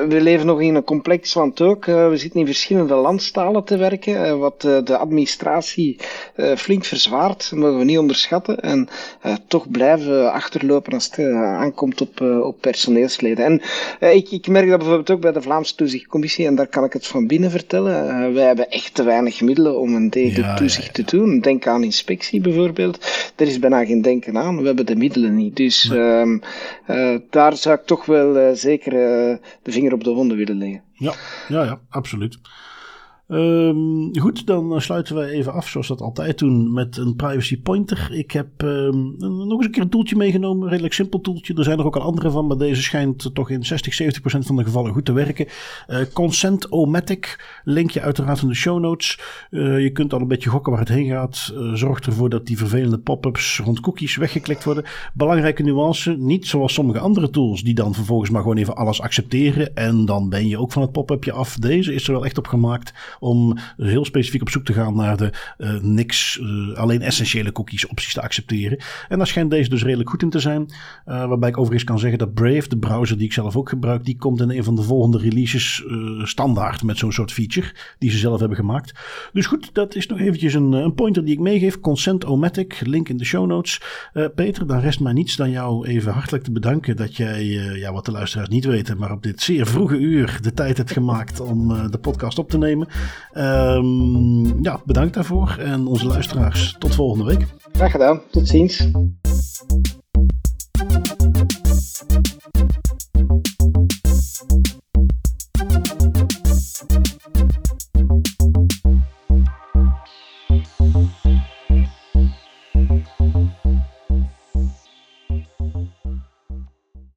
we leven nog in een complex land ook. Uh, we zitten in verschillende landstalen te werken, wat de administratie flink verzwaart, dat mogen we niet onderschatten. En toch blijven achterlopen als het aankomt op, op personeelsleden. En ik, ik merk dat bijvoorbeeld ook bij de Vlaamse Toezichtcommissie, en daar kan ik het van binnen vertellen. wij hebben echt te weinig middelen om een degelijk ja, toezicht ja, ja. te doen. Denk aan inspectie bijvoorbeeld. Er is bijna geen denken aan. We hebben de middelen niet. Dus um, daar zou ik toch wel uh, zeker uh, de vinger op de wonden willen leggen. Ja, ja, ja absoluut. Um, goed, dan sluiten wij even af zoals dat altijd doen met een privacy pointer. Ik heb um, nog eens een keer een toeltje meegenomen, redelijk simpel toeltje. Er zijn er ook al andere van, maar deze schijnt toch in 60, 70 procent van de gevallen goed te werken. Uh, Consent-O-Matic, linkje uiteraard in de show notes. Uh, je kunt al een beetje gokken waar het heen gaat. Uh, zorg ervoor dat die vervelende pop-ups rond cookies weggeklikt worden. Belangrijke nuance, niet zoals sommige andere tools die dan vervolgens maar gewoon even alles accepteren en dan ben je ook van het pop-upje af. Deze is er wel echt op gemaakt om heel specifiek op zoek te gaan naar de uh, niks, uh, alleen essentiële cookies opties te accepteren. En daar schijnt deze dus redelijk goed in te zijn. Uh, waarbij ik overigens kan zeggen dat Brave, de browser die ik zelf ook gebruik, die komt in een van de volgende releases standaard met zo'n soort feature die ze zelf hebben gemaakt. Dus goed, dat is nog eventjes een, een pointer die ik meegeef. Consent-O-Matic, link in de show notes. Peter, dan rest mij niets dan jou even hartelijk te bedanken dat jij, ja, wat de luisteraars niet weten, maar op dit zeer vroege uur de tijd hebt gemaakt om de podcast op te nemen. Ehm, ja, bedankt daarvoor en onze luisteraars. Tot volgende week. Graag gedaan. Tot ziens.